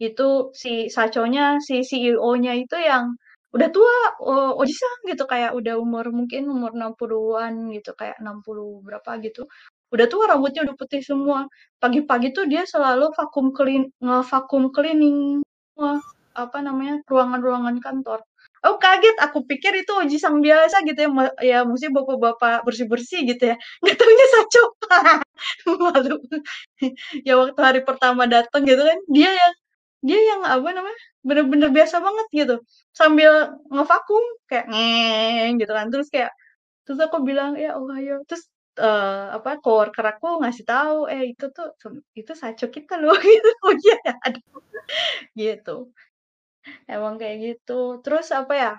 Itu si Sachonya, si CEO-nya itu yang udah tua, uh, ojisan gitu kayak udah umur mungkin umur 60-an gitu, kayak 60 berapa gitu. Udah tua rambutnya udah putih semua. Pagi-pagi tuh dia selalu vakum clean nge-vakum cleaning semua apa namanya ruangan-ruangan kantor oh kaget. Aku pikir itu uji sang biasa gitu ya. Ya mesti bapak-bapak bersih-bersih gitu ya. (laughs) Nggak tahunya saco (laughs) malu. Ya waktu hari pertama datang gitu kan dia yang dia yang apa namanya bener-bener biasa banget gitu. Sambil ngevakum kayak ngeng gitu kan. Terus kayak terus aku bilang ya oh ayo terus uh, apa coworker aku ngasih tahu eh itu tuh itu saco kita loh. (laughs) Gitu. Oh iya ada gitu Emang kayak gitu. Terus apa ya,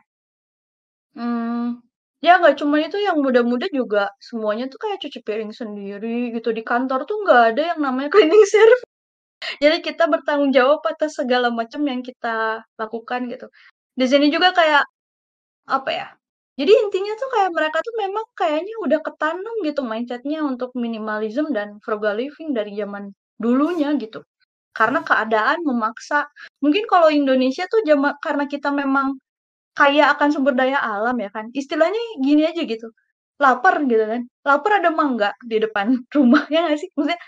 Hmm, ya nggak cuma itu yang muda-muda juga semuanya tuh kayak cuci piring sendiri gitu. Di kantor tuh nggak ada yang namanya (laughs) cleaning service. Jadi kita bertanggung jawab atas segala macam yang kita lakukan gitu. Di sini juga kayak, apa ya, jadi intinya tuh kayak mereka tuh memang kayaknya udah ketanam gitu mindsetnya untuk minimalism dan frugal living dari zaman dulunya gitu karena keadaan memaksa. Mungkin kalau Indonesia tuh jama, karena kita memang kaya akan sumber daya alam ya kan. Istilahnya gini aja gitu. Lapar gitu kan. Lapar ada mangga di depan (laughs) rumah ya nggak sih? Maksudnya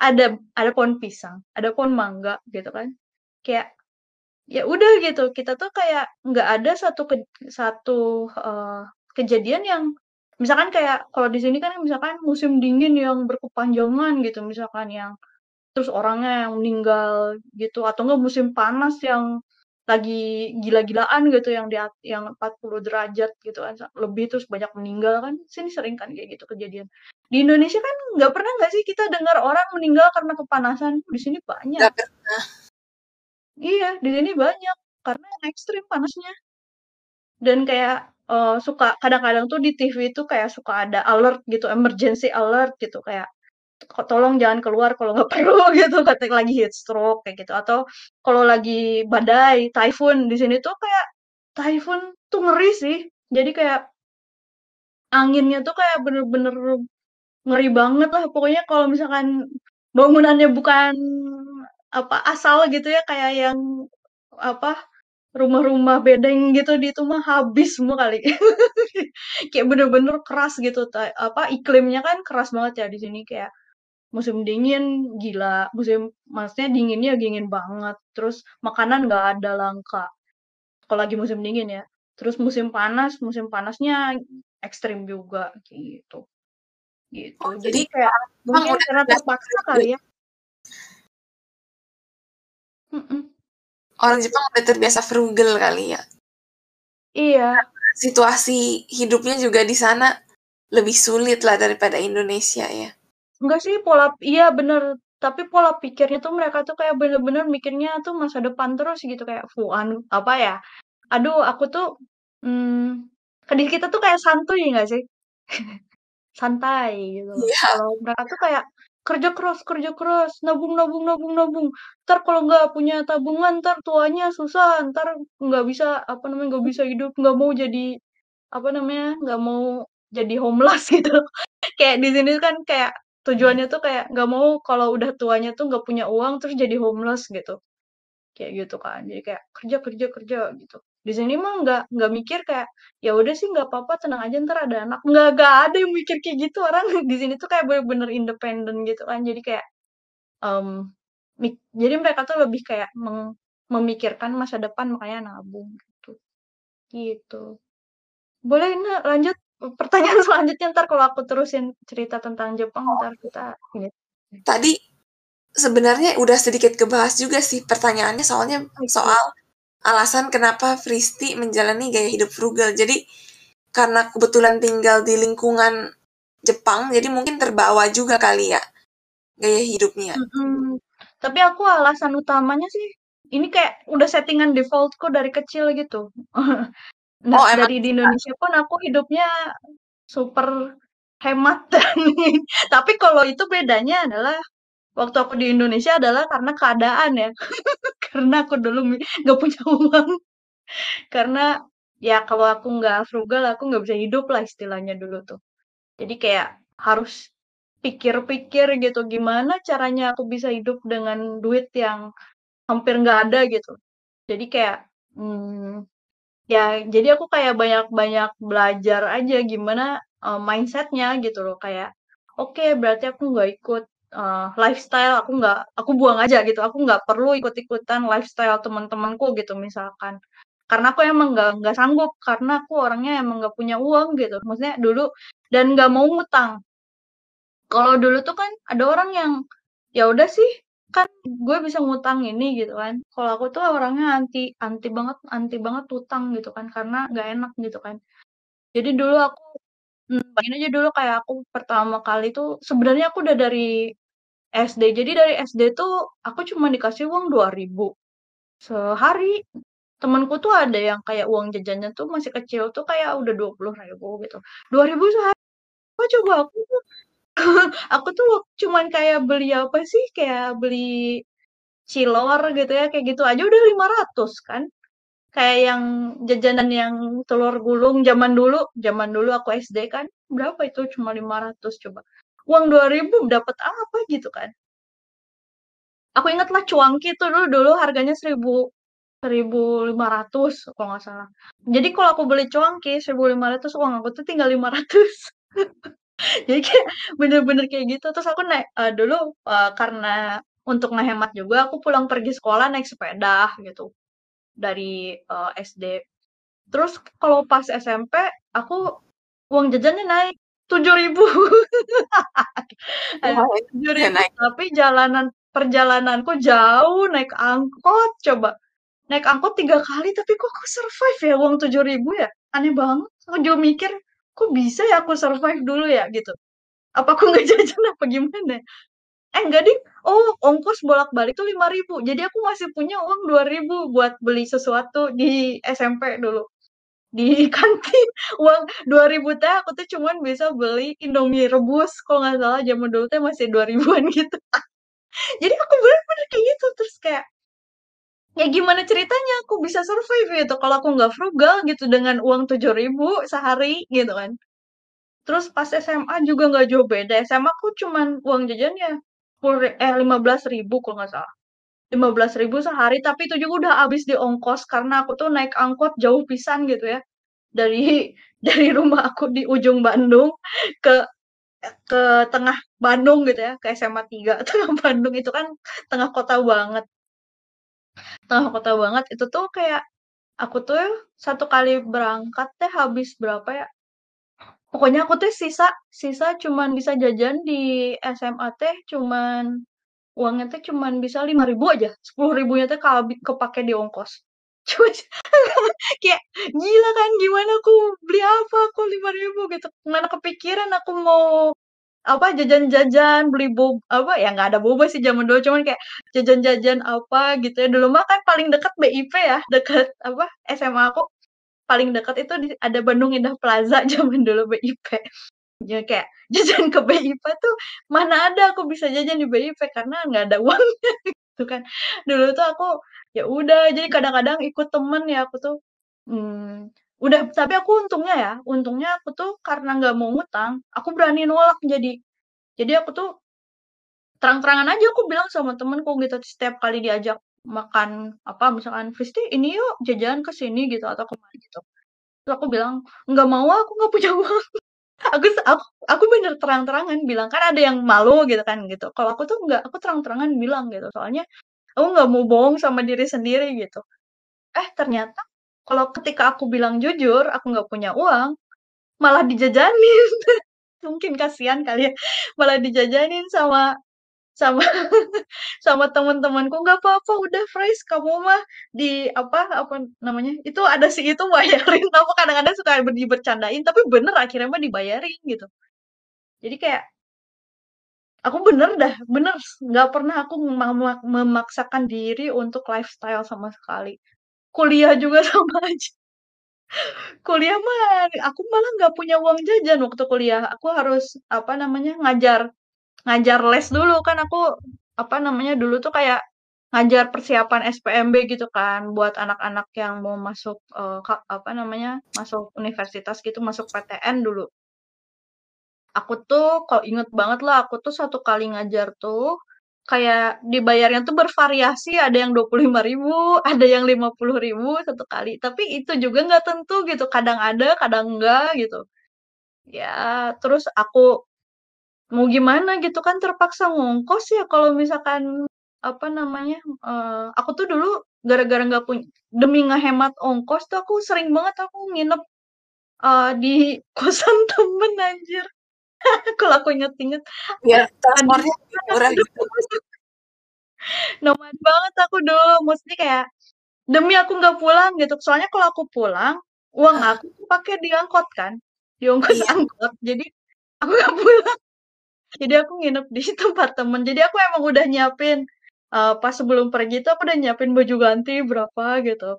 ada ada pohon pisang, ada pohon mangga gitu kan. Kayak ya udah gitu. Kita tuh kayak nggak ada satu ke, satu uh, kejadian yang misalkan kayak kalau di sini kan misalkan musim dingin yang berkepanjangan gitu misalkan yang terus orangnya yang meninggal gitu atau enggak musim panas yang lagi gila-gilaan gitu yang di yang 40 derajat gitu kan lebih terus banyak meninggal kan sini sering kan kayak gitu kejadian. Di Indonesia kan nggak pernah nggak sih kita dengar orang meninggal karena kepanasan? Di sini banyak. Gak pernah. iya di sini banyak karena ekstrim panasnya. Dan kayak uh, suka kadang-kadang tuh di TV itu kayak suka ada alert gitu emergency alert gitu kayak tolong jangan keluar kalau nggak (laughs) perlu gitu ketika lagi heat stroke kayak gitu atau kalau lagi badai typhoon di sini tuh kayak typhoon tuh ngeri sih jadi kayak anginnya tuh kayak bener-bener ngeri banget lah pokoknya kalau misalkan bangunannya bukan apa asal gitu ya kayak yang apa rumah-rumah bedeng gitu di itu mah habis semua kali. (laughs) kayak bener-bener keras gitu. Apa iklimnya kan keras banget ya di sini kayak musim dingin gila, musim maksudnya dinginnya dingin banget. Terus makanan nggak ada langka. Kalau lagi musim dingin ya. Terus musim panas, musim panasnya ekstrim juga gitu. Gitu. Oh, jadi, jadi kayak mungkin karena terpaksa kali ya. Orang Jepang udah terbiasa frugal kali ya. Iya. Situasi hidupnya juga di sana lebih sulit lah daripada Indonesia ya. Enggak sih pola iya bener. Tapi pola pikirnya tuh mereka tuh kayak bener-bener mikirnya tuh masa depan terus gitu kayak fuan apa ya aduh aku tuh hmm, di kita tuh kayak santuy nggak sih? (laughs) Santai gitu yeah. kalau mereka tuh kayak kerja keras kerja keras nabung nabung nabung nabung. Ntar kalau nggak punya tabungan ntar tuanya susah ntar nggak bisa apa namanya nggak bisa hidup nggak mau jadi apa namanya nggak mau jadi homeless (laughs) gitu. Kayak di sini kan kayak tujuannya tuh kayak nggak mau kalau udah tuanya tuh nggak punya uang terus jadi homeless gitu. Kayak gitu kan. Jadi kayak kerja kerja kerja gitu. Di sini mah nggak nggak mikir kayak ya udah sih nggak apa-apa tenang aja ntar ada anak. Nggak nggak ada yang mikir kayak gitu orang. (laughs) Di sini tuh kayak bener-bener independen gitu kan. Jadi kayak um, jadi mereka tuh lebih kayak meng, memikirkan masa depan makanya nabung gitu. Gitu. Boleh ini lanjut pertanyaan (laughs) selanjutnya ntar kalau aku terusin cerita tentang Jepang ntar kita ini tadi sebenarnya udah sedikit kebahas juga sih pertanyaannya soalnya soal alasan kenapa Fristi menjalani gaya hidup frugal. Jadi karena kebetulan tinggal di lingkungan Jepang, jadi mungkin terbawa juga kali ya gaya hidupnya. Mm-hmm. Tapi aku alasan utamanya sih ini kayak udah settingan defaultku dari kecil gitu. (laughs) nah, oh, dari di Indonesia pun aku hidupnya super hemat (laughs) tapi kalau itu bedanya adalah waktu aku di Indonesia adalah karena keadaan ya. (laughs) Karena aku dulu nggak punya (laughs) uang. Karena ya kalau aku nggak frugal aku nggak bisa hidup lah istilahnya dulu tuh. Jadi kayak harus pikir-pikir gitu gimana caranya aku bisa hidup dengan duit yang hampir nggak ada gitu. Jadi kayak hmm, ya jadi aku kayak banyak-banyak belajar aja gimana uh, mindsetnya gitu loh kayak oke berarti aku nggak ikut uh, lifestyle aku nggak aku buang aja gitu aku nggak perlu ikut-ikutan lifestyle teman-temanku gitu misalkan. Karena aku emang nggak nggak sanggup karena aku orangnya emang nggak punya uang gitu maksudnya dulu dan nggak mau ngutang. Kalau dulu tuh kan ada orang yang ya udah sih kan gue bisa ngutang ini gitu kan kalau aku tuh orangnya anti anti banget anti banget utang gitu kan karena nggak enak gitu kan jadi dulu aku hmm, bayangin aja dulu kayak aku pertama kali tuh sebenarnya aku udah dari SD. Jadi dari SD tuh aku cuma dikasih uang dua ribu sehari. Temanku tuh ada yang kayak uang jajannya tuh masih kecil tuh kayak udah dua puluh ribu gitu. Dua ribu sehari. Apa coba aku tuh (laughs) aku tuh cuman kayak beli apa sih? Kayak beli cilor gitu ya, kayak gitu aja udah lima ratus kan. Kayak yang jajanan yang telur gulung zaman dulu, zaman dulu aku SD kan, berapa itu cuma lima ratus coba uang 2000 dapat apa gitu kan aku ingat lah cuangki itu dulu dulu harganya 1000 1500 kalau nggak salah. Jadi kalau aku beli cuangki 1500 uang aku tuh tinggal 500. (laughs) (laughs) Jadi kayak bener-bener kayak gitu. Terus aku naik uh, dulu uh, karena untuk ngehemat juga aku pulang pergi sekolah naik sepeda gitu dari uh, SD. Terus kalau pas SMP aku uang jajannya naik tujuh ribu. (laughs) Tujuh ribu tapi jalanan perjalananku jauh naik angkot coba. Naik angkot tiga kali tapi kok aku survive ya uang tujuh ribu ya? Aneh banget aku juga mikir kok bisa ya aku survive dulu ya? Gitu. Apa aku nggak (laughs) jajan apa gimana? Eh enggak deh oh ongkos bolak balik tuh lima ribu. Jadi aku masih punya uang dua ribu buat beli sesuatu di SMP dulu. Di (laughs) kantin. Uang dua ribu teh aku tuh cuman bisa beli Indomie rebus. Kalau nggak salah zaman dulu teh masih dua ribuan (laughs) gitu. Jadi aku bener-bener kayak gitu. Terus kayak ya gimana ceritanya? Aku bisa survive gitu. Kalau aku nggak frugal gitu dengan uang tujuh ribu sehari gitu kan. Terus pas SMA juga nggak jauh beda. SMA aku cuman uang jajannya eh lima belas ribu kalau nggak salah. 15.000 sehari, tapi itu juga udah habis di ongkos karena aku tuh naik angkot jauh pisan gitu ya. Dari (laughs) dari rumah aku di ujung Bandung ke ke tengah Bandung gitu ya, ke SMA 3 (laughs) tengah Bandung. Itu kan tengah kota banget. Tengah kota banget itu tuh kayak aku tuh satu kali berangkat teh habis berapa ya? Pokoknya aku tuh sisa sisa cuman bisa jajan di SMA teh cuman uangnya teh cuman bisa lima ribu aja, sepuluh ribunya teh kepake di ongkos. (laughs) (laughs) Kayak gila kan gimana aku beli apa aku lima ribu gitu, mana kepikiran aku mau apa jajan-jajan beli bob apa ya nggak ada boba sih zaman dulu cuman kayak jajan-jajan apa gitu ya. Dulu mah kan paling dekat BIP ya deket apa SMA aku paling dekat itu ada Bandung Indah Plaza (laughs) zaman dulu BIP ya kayak jajan ke BIP tuh mana ada aku bisa jajan di BIP karena nggak ada uangnya (laughs) gitu kan. Dulu tuh aku ya udah jadi kadang-kadang ikut temen ya aku tuh hmm, udah tapi aku untungnya ya untungnya aku tuh karena nggak mau ngutang aku berani nolak jadi jadi aku tuh terang-terangan aja aku bilang sama temenku gitu setiap kali diajak makan apa misalkan Kristi ini yuk jajan ke sini gitu atau ke mana gitu. Terus aku bilang nggak mau aku nggak punya (laughs) uang. Aku aku aku bener terang-terangan bilang kan ada yang malu gitu kan gitu. Kalau aku tuh nggak aku terang-terangan bilang gitu soalnya aku nggak mau bohong sama diri sendiri gitu. Eh ternyata kalau ketika aku bilang jujur aku nggak punya uang malah dijajanin. (laughs) Mungkin kasihan kali ya malah dijajanin sama sama (laughs) sama teman-temanku. Nggak apa-apa udah fresh kamu mah di apa apa namanya itu ada si itu bayarin. Apa kadang-kadang suka bercandain tapi bener akhirnya mah dibayarin gitu. Jadi kayak aku bener dah bener. Nggak pernah aku memaksakan diri untuk lifestyle sama sekali kuliah juga (laughs) sama aja. Kuliah mah aku malah nggak punya uang jajan waktu kuliah. Aku harus apa namanya ngajar ngajar les dulu. Kan aku apa namanya dulu tuh kayak ngajar persiapan SPMB gitu kan buat anak-anak yang mau masuk uh, apa namanya masuk universitas gitu masuk PTN dulu. Aku tuh kalau inget banget lah aku tuh satu kali ngajar tuh kayak dibayarnya tuh bervariasi ada yang dua puluh lima ribu (laughs) ada yang lima puluh ribu satu kali. Tapi itu juga nggak tentu gitu kadang ada kadang enggak gitu. Ya terus aku mau gimana gitu kan terpaksa ngongkos ya kalau misalkan apa namanya uh, aku tuh dulu gara-gara nggak punya demi ngehemat ongkos tuh aku sering banget aku nginep uh, di (laughs) kosan temen anjir (laughs) kalau aku inget-inget ya transportnya murah gitu. nomad banget aku dulu mesti kayak demi aku nggak pulang gitu. Soalnya kalau aku pulang uang aku pakai di angkot kan di ongkos iya. angkot. Jadi aku nggak (laughs) pulang. Jadi aku nginep di (laughs) tempat temen. Jadi aku emang udah nyiapin uh, pas sebelum pergi tuh aku udah nyiapin baju ganti berapa gitu.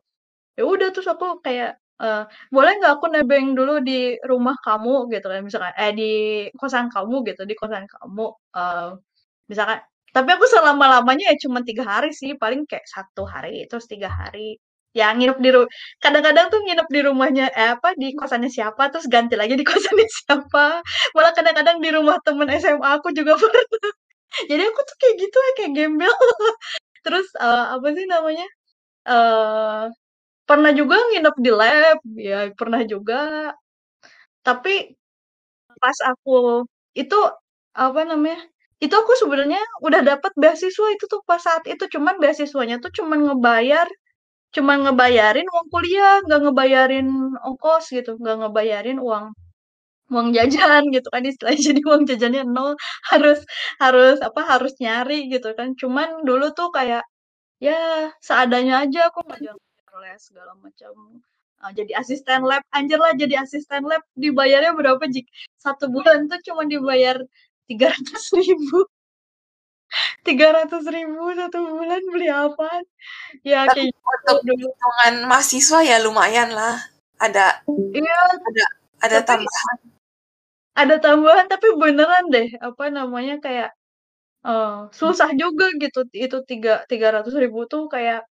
Ya udah terus aku kayak uh, boleh nggak aku nebeng dulu di rumah kamu? Gitu kan misalkan eh di kosan kamu gitu di kosan kamu uh, misalkan. Tapi aku selama lamanya ya cuma tiga hari sih paling kayak satu hari terus tiga hari. Ya nginep di rumah kadang-kadang tuh nginep di rumahnya eh, apa di kosannya siapa terus ganti lagi di (laughs) kosannya siapa. Malah kadang-kadang di rumah temen SMA aku juga (laughs) pernah. Jadi aku tuh kayak gitu ya kayak gembel. (laughs) Terus uh, apa sih namanya uh, pernah juga nginep di lab ya pernah juga. Tapi pas aku itu apa namanya itu aku sebenarnya udah dapat beasiswa itu tuh pas saat itu. Cuman beasiswanya tuh cuman ngebayar cuman ngebayarin uang kuliah nggak ngebayarin ongkos gitu nggak ngebayarin uang uang jajan gitu kan. Istilahnya (laughs) jadi uang jajannya nol harus harus apa harus nyari gitu kan. Cuman dulu tuh kayak ya seadanya aja aku ngajar les segala macam uh, jadi asisten lab. Anjir lah jadi asisten lab dibayarnya berapa jik? Satu bulan tuh cuma dibayar tiga ratus ribu. tiga ratus ribu satu bulan beli apa ya Tapi kayak untuk gitu hitungan mahasiswa ya lumayan lah. Ada iya. ada ada tapi, tambahan. ada tambahan tapi beneran deh apa namanya kayak uh, susah juga gitu. Itu tiga tiga ratus ribu tuh kayak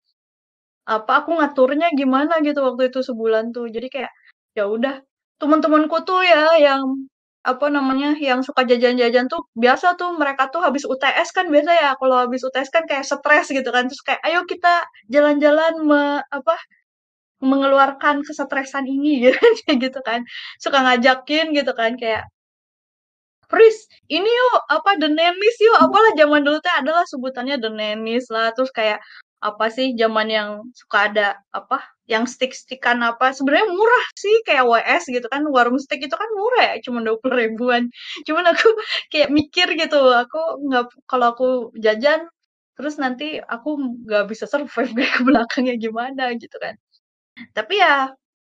apa aku ngaturnya gimana gitu waktu itu sebulan tuh. Jadi kayak ya udah teman-temanku tuh ya yang apa namanya, yang suka jajan-jajan tuh biasa tuh mereka tuh habis UTS kan biasa ya, kalau habis UTS kan kayak stres gitu kan, terus kayak, "Ayo kita jalan-jalan me apa, mengeluarkan kesetresan ini," (laughs) gitu kan, gitu kan. Suka ngajakin gitu kan, kayak, "Pris, ini yuk, apa, The Nannies yuk," apalah zaman dulu teh adalah sebutannya The Nannies lah, terus kayak apa sih, zaman yang suka ada apa, yang stick-stick-an apa, sebenarnya murah sih kayak WS gitu kan, warung steak itu kan murah ya, cuma dua puluh ribuan. Cuman aku (laughs) kayak mikir gitu, aku nggak kalau aku jajan, terus nanti aku nggak bisa survive (laughs) kayak ke belakangnya gimana gitu kan. Tapi ya,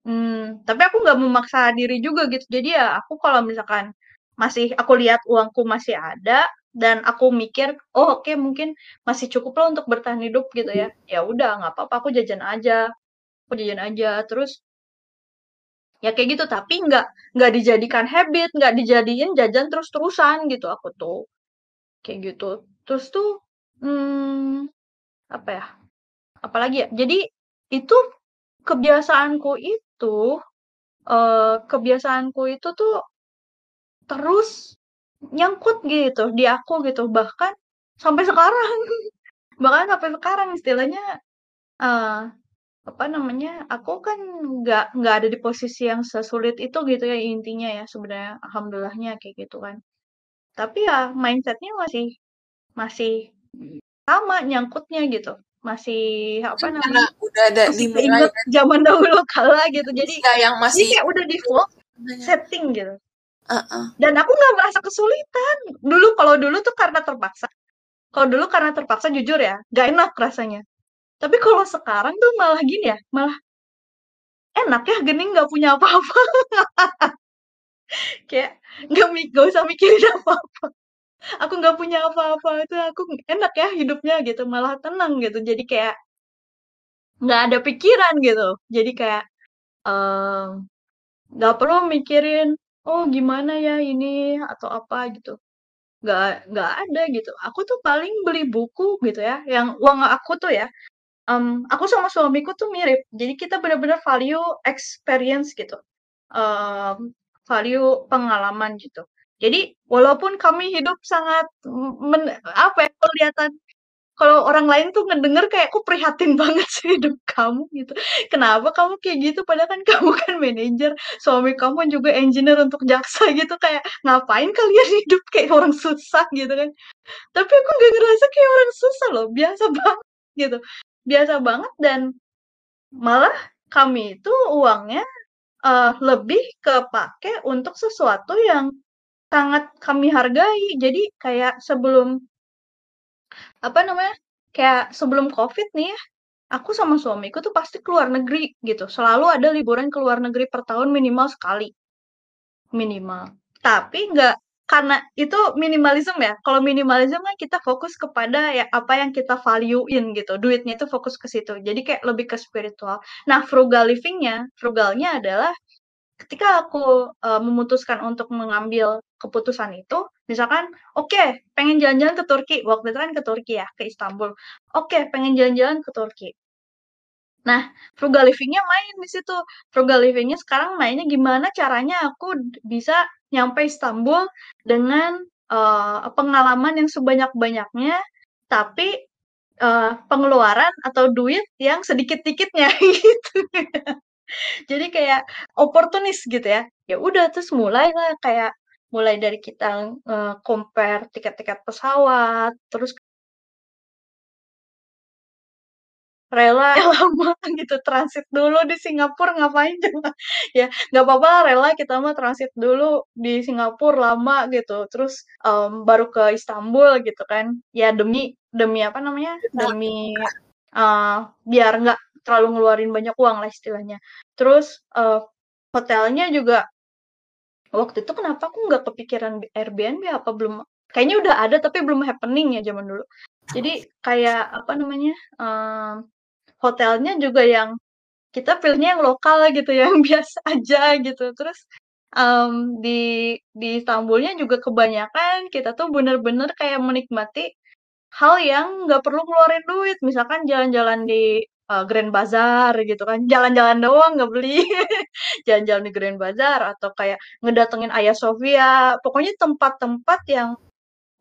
mmm, tapi aku nggak memaksa diri juga gitu. Jadi ya aku kalau misalkan masih aku lihat uangku masih ada dan aku mikir, "Oh oke mungkin masih cukup lah untuk bertahan hidup," gitu ya. Ya udah nggak apa-apa aku jajan aja aku jajan aja. Terus ya kayak gitu, tapi nggak nggak dijadikan habit, nggak dijadiin jajan terus-terusan gitu aku tuh. Kayak gitu. Terus tuh, mmm, apa ya, apalagi ya, jadi itu kebiasaanku itu, eee, kebiasaanku itu tuh terus nyangkut gitu di aku gitu, bahkan sampai sekarang. (laughs) Bahkan sampai sekarang istilahnya, eee, apa namanya, aku kan nggak nggak ada di posisi yang sesulit itu gitu ya intinya ya sebenarnya, alhamdulillahnya kayak gitu kan. Tapi ya mindset-nya masih masih sama nyangkutnya gitu, masih apa karena namanya, udah ada masih keinget dari zaman (laughs) dahulu kala gitu. Jadi yang jadi masih kayak udah default setting gitu. Dan aku nggak merasa kesulitan. Dulu kalau dulu tuh karena terpaksa. Kalau dulu karena terpaksa jujur ya, nggak enak rasanya. Tapi kalau sekarang tuh malah gini ya, malah enak ya gini nggak punya apa-apa. (laughs) Kayak nggak mi nggak usah mikirin apa-apa. Aku nggak punya apa-apa itu aku enak ya hidupnya gitu, malah tenang gitu. Jadi kayak nggak ada pikiran gitu. Jadi kayak, nggak perlu mikirin, "Oh gimana ya ini?" Atau apa gitu. Nggak nggak ada gitu. Aku tuh paling beli buku gitu ya, yang uang aku tuh ya, mmm, aku sama suamiku tuh mirip. Jadi kita bener-bener value experience gitu, mmm, value pengalaman gitu. Jadi walaupun kami hidup sangat men apa ya, kelihatan kalau orang lain tuh ngedenger kayak, "Kok prihatin (laughs) banget sih hidup kamu?" Gitu. "Kenapa kamu kayak gitu? Padahal kan (laughs) kamu kan manajer, suami kamu juga engineer untuk jaksa gitu, kayak ngapain kalian hidup kayak orang susah?" Gitu kan. Tapi aku nggak ngerasa kayak orang susah loh, biasa (laughs) banget gitu. Biasa banget dan malah kami itu uangnya, eee, lebih kepake untuk sesuatu yang sangat kami hargai. Jadi kayak sebelum apa namanya, kayak sebelum Covid nih ya, aku sama suamiku tuh pasti ke luar negeri gitu. Selalu ada liburan ke luar negeri per tahun minimal sekali. Minimal. Tapi nggak karena itu minimalism ya, kalau minimalism kan kita fokus kepada ya apa yang kita value-in gitu, duitnya itu fokus ke situ. Jadi kayak lebih ke spiritual. Nah frugal living-nya, frugalnya adalah ketika aku, eee, memutuskan untuk mengambil keputusan itu, misalkan, oke pengen jalan-jalan ke Turki, waktu itu kan ke Turki ya, ke Istanbul. Oke pengen jalan-jalan ke Turki. Nah, frugal living-nya main di situ. Frugal living-nya sekarang mainnya gimana caranya aku bisa nyampe Istanbul dengan, eee, pengalaman yang sebanyak-banyaknya, tapi, eee, pengeluaran atau duit yang sedikit-dikitnya (laughs) gitu. Jadi kayak oportunis gitu ya. Ya udah terus mulailah kayak mulai dari kita, eee, compare tiket-tiket pesawat, terus rela (laughs) lama gitu, transit dulu di Singapura ngapain coba, ya nggak apa-apa lah rela kita mah transit dulu di Singapura lama gitu, terus, mmm, baru ke Istanbul gitu kan, ya demi demi apa namanya, demi, eee, biar nggak terlalu ngeluarin banyak uang lah istilahnya. Terus, eee, hotelnya juga waktu itu kenapa aku nggak kepikiran Airbnb apa belum kayaknya udah ada tapi belum happening ya zaman dulu. Jadi kayak apa namanya, eee, hotelnya juga yang kita pilihnya yang lokal gitu, yang (laughs) biasa aja gitu. Terus, mmm, di di Istanbulnya juga kebanyakan kita tuh bener-bener kayak menikmati hal yang nggak perlu ngeluarin duit. Misalkan jalan-jalan di uh, Grand Bazaar gitu kan. Jalan-jalan doang nggak beli. (laughs) Jalan-jalan di Grand Bazaar atau kayak ngedatengin Ayah Sofia. Pokoknya tempat-tempat yang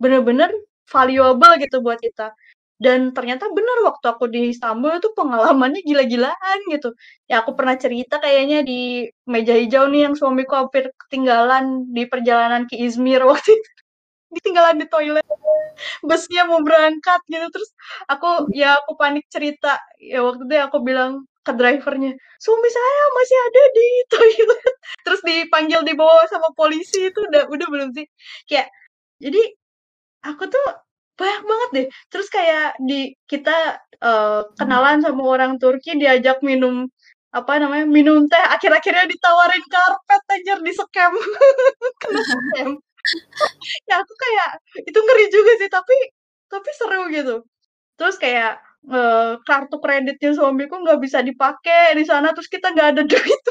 bener-bener valuable gitu buat kita. Dan ternyata bener waktu aku di Istanbul itu pengalamannya gila-gilaan gitu. Ya aku pernah cerita kayaknya di meja hijau nih yang suamiku hampir ketinggalan di perjalanan ke Izmir waktu itu. Ditinggalan di toilet. Busnya mau berangkat gitu. Terus aku ya aku panik cerita. Ya waktu itu aku bilang ke drivernya, suami saya masih ada di (laughs) toilet. Terus dipanggil di bawah sama polisi itu udah udah belum sih? Kayak jadi aku tuh banyak banget deh. Terus kayak di kita uh, kenalan sama orang Turki diajak minum apa namanya minum teh akhir-akhirnya ditawarin karpet aja di scam (laughs) kena scam ya aku kayak itu ngeri juga sih tapi tapi seru gitu. Terus kayak uh, kartu kreditnya suamiku nggak bisa dipakai di sana terus kita nggak ada (laughs) duit.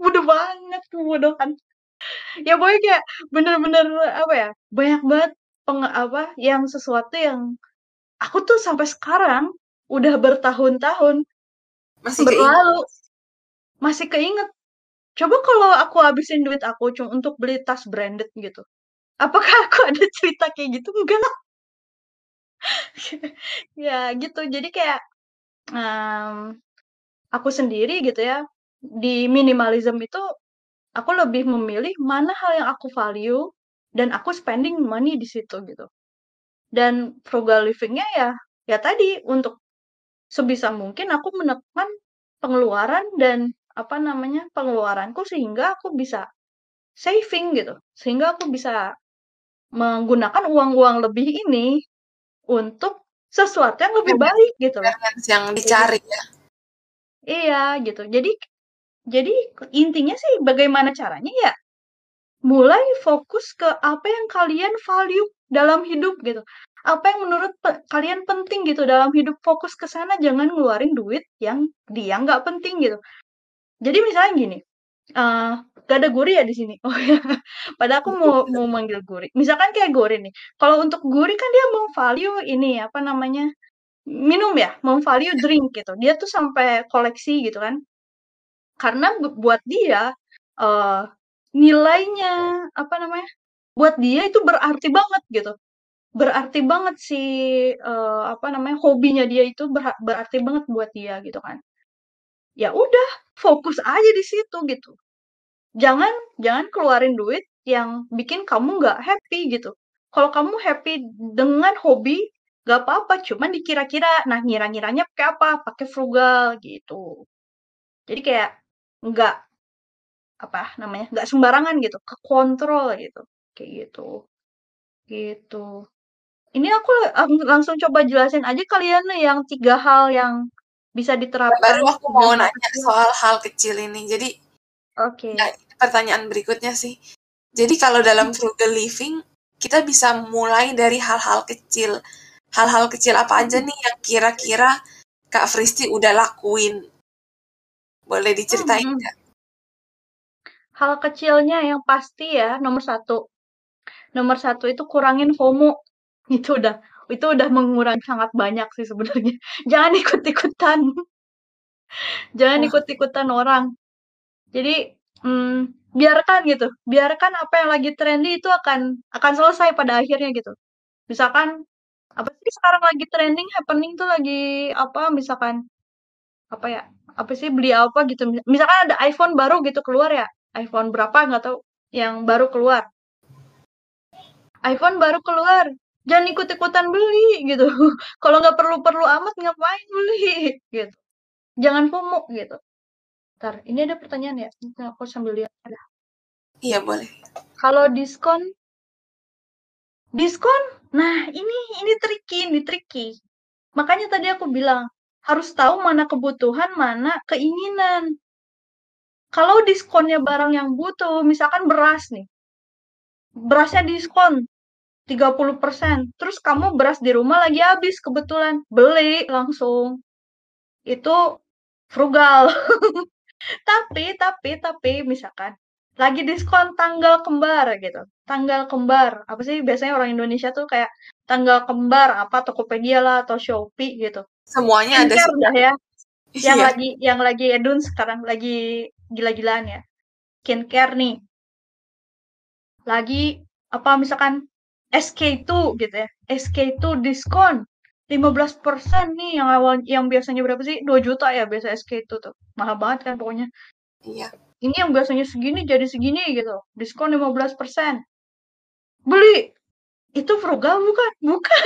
Bodoh banget kebodohan. Ya boy kayak bener-bener apa ya banyak banget peng apa yang sesuatu yang aku tuh sampai sekarang udah bertahun-tahun masih berlalu. Keinget. masih keinget coba kalau aku habisin duit aku cuma untuk beli tas branded gitu. Apakah aku (laughs) ada cerita kayak gitu? Enggak. (laughs) Ya gitu. Jadi kayak um, aku sendiri gitu ya di minimalism itu aku lebih memilih mana hal yang aku value dan aku spending money di situ gitu. Dan frugal livingnya ya, ya tadi untuk sebisa mungkin aku menekan pengeluaran dan apa namanya pengeluaranku sehingga aku bisa saving gitu, sehingga aku bisa menggunakan uang-uang lebih ini untuk sesuatu yang lebih baik gitu Yang dicari ya. Iya gitu. Jadi jadi intinya sih bagaimana caranya ya mulai fokus ke apa yang kalian value dalam hidup gitu. Apa yang menurut pe kalian penting gitu dalam hidup, fokus ke sana jangan ngeluarin duit yang dia nggak penting gitu. Jadi misalnya gini, uh, gak ada Guri ya di sini? (laughs) Oh ya, padahal aku mau mau manggil Guri. Misalkan kayak Guri nih, kalau untuk Guri kan dia mau value ini, apa namanya, minum ya, mau value drink gitu. Dia tuh sampai koleksi gitu kan. Karena buat dia, uh, nilainya, apa namanya, buat dia itu berarti banget gitu. Berarti banget si, uh, apa namanya, hobinya dia itu ber berarti banget buat dia gitu kan. Ya udah, fokus aja di situ gitu. Jangan jangan keluarin duit yang bikin kamu nggak happy gitu. Kalau kamu happy dengan hobi, nggak apa-apa, cuman dikira-kira. Nah, ngira-ngiranya pakai apa? Pakai frugal gitu. Jadi kayak nggak apa namanya nggak sembarangan gitu ke kontrol gitu kayak gitu gitu ini aku langsung coba jelasin aja kalian nih yang tiga hal yang bisa diterapkan baru aku mau nanya soal hal kecil ini jadi oke okay. ya, pertanyaan berikutnya sih jadi kalau dalam frugal living kita bisa mulai dari hal-hal kecil hal-hal kecil apa aja nih yang kira-kira Kak Fristi udah lakuin boleh diceritain hmm. nggak? Hal kecilnya yang pasti ya, nomor satu. Nomor satu itu kurangin FOMO. (laughs) Itu udah itu udah mengurangi sangat banyak sih sebenarnya. (laughs) Jangan ikut-ikutan. Jangan ikut-ikutan orang. Jadi, hmm, biarkan gitu, biarkan apa yang lagi trendy itu akan akan selesai pada akhirnya gitu. Misalkan, apa sih sekarang lagi trending, happening tuh lagi apa, misalkan, apa ya, apa sih, beli apa gitu, misalkan ada iPhone baru gitu keluar ya, iPhone berapa nggak tahu yang baru keluar. iPhone baru keluar, jangan ikut-ikutan beli gitu. (laughs) Kalau nggak perlu-perlu amat ngapain beli (laughs) gitu. Jangan FOMO gitu. Ntar, ini ada pertanyaan ya? Aku sambil lihat. Ada. Iya boleh. Kalau diskon, diskon, nah ini ini tricky, ini tricky. Makanya tadi aku bilang harus tahu mana kebutuhan, mana keinginan. Kalau diskonnya barang yang butuh, misalkan beras nih. Berasnya diskon 30%. Terus kamu beras di rumah lagi habis kebetulan. Beli langsung. Itu frugal. (laughs) tapi, tapi, tapi misalkan lagi diskon tanggal kembar gitu. Tanggal kembar. Apa sih biasanya orang Indonesia tuh kayak tanggal kembar apa Tokopedia lah atau Shopee gitu. Semuanya ada sih. ya. Yang Iya. lagi yang lagi edun sekarang lagi gila-gilaan ya. Skincare nih. Lagi apa misalkan SK2 gitu ya. SK2 diskon 15% nih yang awal yang biasanya berapa sih? 2 juta ya biasa SK2 tuh. Mahal banget kan pokoknya. Iya. Ini yang biasanya segini jadi segini gitu. Diskon 15%. Beli. Itu frugal bukan? Bukan.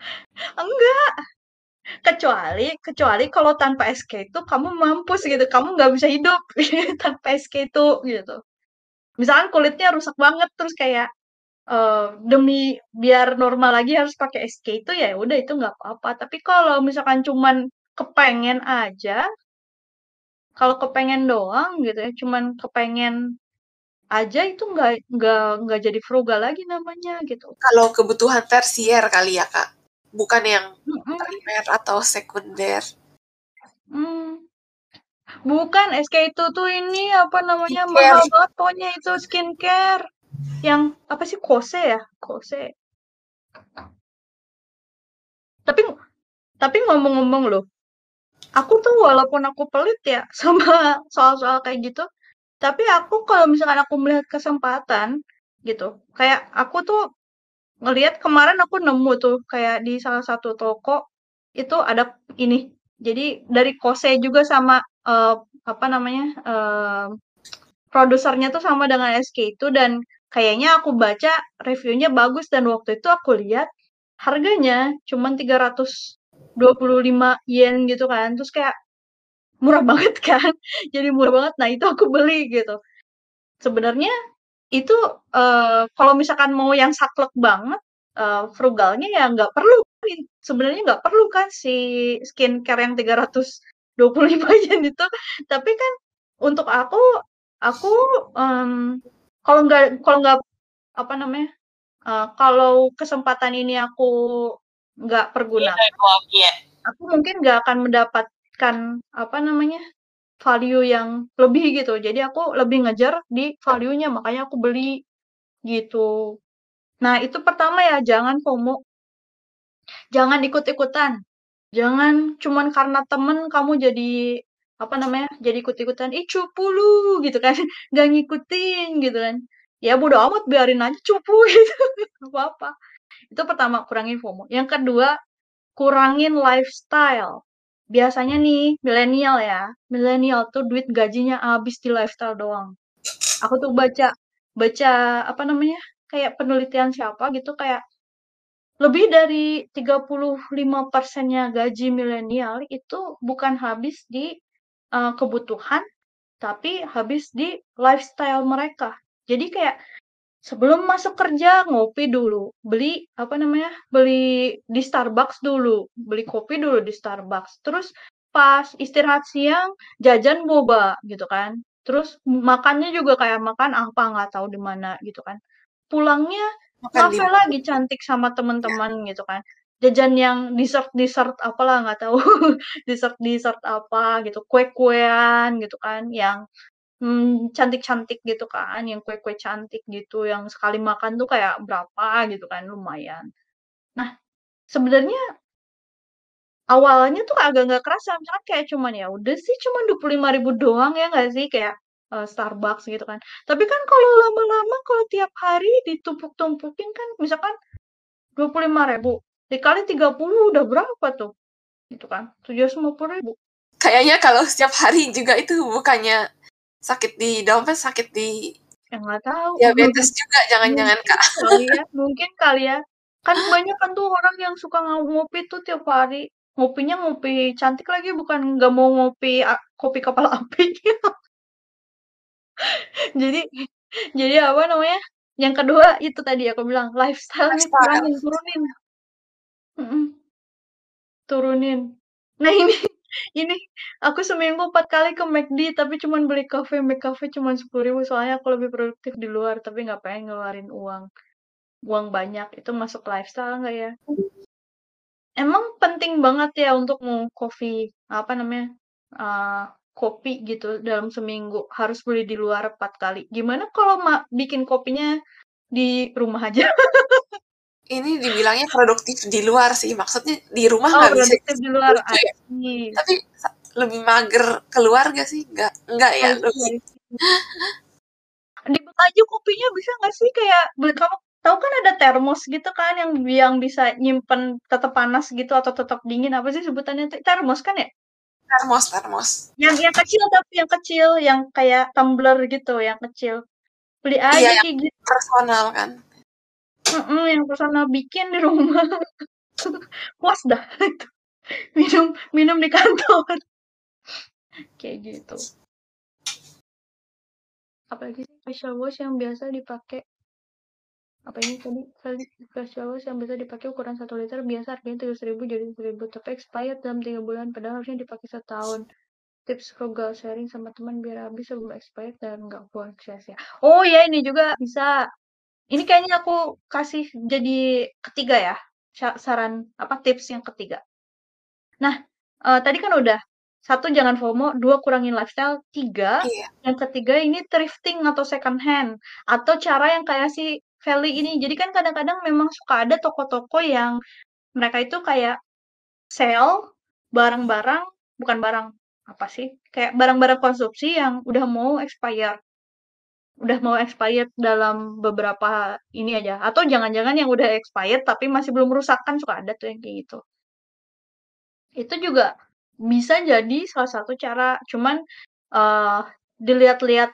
(laughs) Enggak. Kecuali kecuali kalau tanpa SK itu kamu mampus gitu. Kamu nggak bisa hidup (laughs) tanpa SK itu gitu. Misalkan kulitnya rusak banget terus kayak uh, demi biar normal lagi harus pakai SK itu ya udah itu nggak apa-apa. Tapi kalau misalkan cuman kepengen aja, kalau kepengen doang gitu ya, cuman kepengen aja itu nggak nggak nggak jadi frugal lagi namanya gitu. Kalau kebutuhan tersier kali ya kak, bukan yang primer atau sekunder. Hmm. Bukan SK itu tuh ini apa namanya skincare. mahal banget pokoknya itu skincare. Yang apa sih Kose ya? Kose. Tapi tapi ngomong-ngomong loh, aku tuh walaupun aku pelit ya (laughs) sama soal-soal kayak gitu, tapi aku kalau misalkan aku melihat kesempatan gitu, kayak aku tuh ngelihat kemarin aku nemu tuh kayak di salah satu toko itu ada ini. Jadi dari Kose juga sama uh, apa namanya uh, produsernya tuh sama dengan SK itu dan kayaknya aku baca reviewnya bagus dan waktu itu aku lihat harganya cuma 325 yen gitu kan. Terus kayak murah banget (laughs) kan? Jadi murah banget. Nah itu aku beli gitu. Sebenarnya itu uh, kalau misalkan mau yang saklek banget uh, frugalnya ya nggak perlu. Sebenarnya nggak perlu kan si skincare yang 325 yen (laughs) itu tapi kan untuk aku aku um, kalau nggak kalau nggak apa namanya uh, kalau kesempatan ini aku nggak pergunakan aku mungkin nggak akan mendapatkan apa namanya value yang lebih gitu. Jadi aku lebih ngejar di value-nya makanya aku beli gitu. Nah itu pertama ya jangan FOMO. Jangan ikut-ikutan jangan cuman karena temen kamu jadi apa namanya jadi ikut-ikutan ih cupu lu gitu kan. (laughs) Nggak ngikutin gitu kan. Ya bodo amat biarin aja cupu (laughs) gitu. Apa apa itu pertama kurangin FOMO. Yang kedua kurangin lifestyle. Biasanya nih milenial ya. Milenial tuh duit gajinya habis di lifestyle doang. Aku tuh baca baca apa namanya kayak penelitian siapa gitu kayak lebih dari 35 persennya gaji milenial itu bukan habis di uh, kebutuhan, tapi habis di lifestyle mereka. Jadi kayak sebelum masuk kerja ngopi dulu, beli apa namanya? beli di Starbucks dulu, beli kopi dulu di Starbucks. Terus pas istirahat siang jajan boba gitu kan. Terus makannya juga kayak makan apa nggak tahu di mana gitu kan. Pulangnya ngafe lagi cantik sama teman-teman gitu kan. Jajan yang dessert dessert apalah nggak tahu. (laughs) Dessert dessert apa gitu kue kuean gitu kan yang hmm, cantik cantik gitu kan yang kue kue cantik gitu yang sekali makan tuh kayak berapa gitu kan lumayan. Nah sebenarnya awalnya tuh agak nggak kerasa misalkan kayak cuman ya udah sih cuman dua puluh lima ribu doang ya nggak sih? Kayak uh, Starbucks gitu kan. Tapi kan kalau lama-lama kalau tiap hari ditumpuk-tumpukin kan misalkan dua puluh lima ribu dikali tiga puluh udah berapa tuh? Gitu kan. tujuh puluh ribu. Kayaknya kalau setiap hari juga itu bukannya sakit di dompet, sakit di yang nggak tahu. Diabetes juga jangan-jangan kak. Kali ya, (laughs) mungkin kali ya. Kan banyak kan tuh orang yang suka ngopi tuh tiap hari. Ngopinya ngopi cantik lagi, bukan nggak mau ngopi kopi kepala (laughs) api. Jadi jadi apa namanya yang kedua itu tadi aku bilang lifestyle, nih kurangin turunin. Mm turunin. Nah ini ini aku seminggu empat kali ke McD tapi cuman beli kafe. McCafe cuman sepuluh ribu soalnya aku lebih produktif di luar tapi nggak pengen ngeluarin uang. Uang banyak. Itu masuk lifestyle nggak ya? Emang penting banget ya untuk mau coffee apa namanya uh, kopi gitu dalam seminggu harus beli di luar empat kali. Gimana kalau ma bikin kopinya di rumah aja? (laughs) ini dibilangnya produktif di luar sih maksudnya di rumah Oh, nggak bisa produktif di luar. ya. Tapi lebih mager keluar gak sih nggak nggak ya I see, lebih I see. Di aja kopinya bisa nggak sih kayak beli kamu tahu kan ada termos gitu kan yang yang bisa nyimpen tetap panas gitu atau tetap dingin apa sih sebutannya Te- termos kan ya? Termos termos Yang yang kecil tapi yang kecil yang kayak tumbler gitu yang kecil. Beli aja iya kayak gitu. personal kan Mm-mm, yang personal bikin di rumah. (laughs) Puas dah itu. (laughs) Minum minum di kantor. (laughs) Kayak gitu. Apalagi sih facial wash yang biasa dipakai apa ini tadi? Facial wash yang biasa dipakai ukuran 1 liter biasa harganya tiga ribu jadi ribu. Tapi expired dalam tiga bulan padahal harusnya dipakai setahun. Tips frugal sharing sama teman biar habis sebelum expired dan nggak buang sia-sia oh ya ini juga bisa. Ini kayaknya aku kasih jadi ketiga ya sa- saran apa tips yang ketiga. Nah eh, tadi kan udah. Satu jangan FOMO. Dua kurangin lifestyle. Tiga iya. yang ketiga ini thrifting atau second hand. Atau cara yang kayak si Feli ini. Jadi kan kadang-kadang memang suka ada toko-toko yang mereka itu kayak sale barang-barang, bukan barang apa sih? Kayak barang-barang konsumsi yang udah mau expire. Udah mau expired dalam beberapa ini aja. Atau jangan-jangan yang udah expired tapi masih belum rusak kan suka ada tuh yang kayak gitu. Itu juga bisa jadi salah satu cara. Cuman eh dilihat-lihat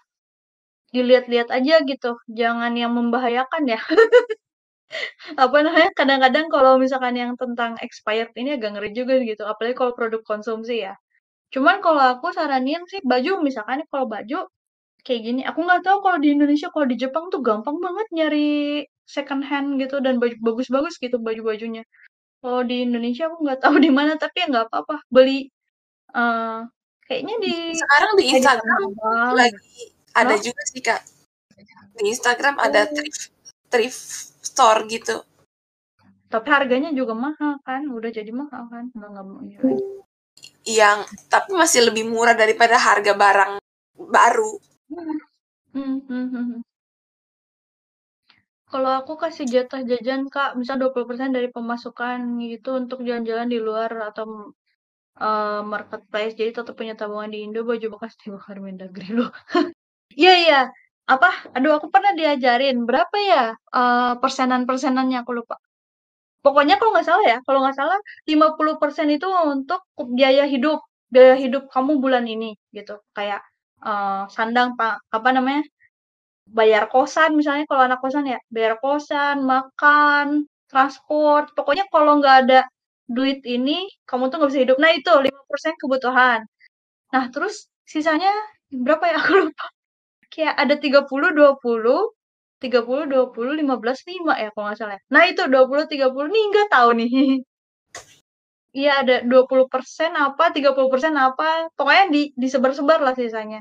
dilihat-lihat aja gitu, jangan yang membahayakan ya. (laughs) Apa namanya, kadang-kadang kalau misalkan yang tentang expired ini agak ngeri juga gitu, apalagi kalau produk konsumsi ya. Cuman kalau aku saranin sih baju misalkan kalau baju kayak gini, aku nggak tahu kalau di Indonesia, kalau di Jepang tuh gampang banget nyari second hand gitu dan baju bagus-bagus gitu baju-bajunya. Kalau di Indonesia aku nggak tahu (laughs) di mana, tapi ya nggak apa-apa beli eh kayaknya di sekarang di Instagram lagi ada Hah? juga sih kak di Instagram ada Oh. thrift thrift store gitu Tapi harganya juga mahal kan, udah jadi mahal kan, nggak nggak lagi. yang tapi masih lebih murah daripada harga barang baru Hmm, hmm, hmm, hmm. Kalau aku kasih jatah jajan Kak, misal 20% dari pemasukan gitu untuk jalan-jalan di luar atau eh, marketplace. Jadi tetap punya tabungan di Indo, baju bekas di luar Mendagri loh. (laughs) Iya iya. Apa? Aduh aku pernah diajarin berapa ya eh, persenan-persenannya aku lupa. Pokoknya kalau nggak salah ya, kalau nggak salah 50% itu untuk biaya hidup, biaya hidup kamu bulan ini gitu. Kayak eh, sandang pak apa namanya? bayar kosan misalnya kalau anak kosan ya, bayar kosan, makan, transport. Pokoknya kalau nggak ada duit ini, kamu tuh nggak bisa hidup. Nah itu 5% kebutuhan. Nah terus sisanya berapa ya aku lupa. Kayak ada 30 20 30 20 15 5 ya kalau nggak salah. ya. Nah itu 20 30 nih nggak tahu nih. (laughs) Iya ada 20% apa, 30% apa, pokoknya di disebar-sebar lah sisanya.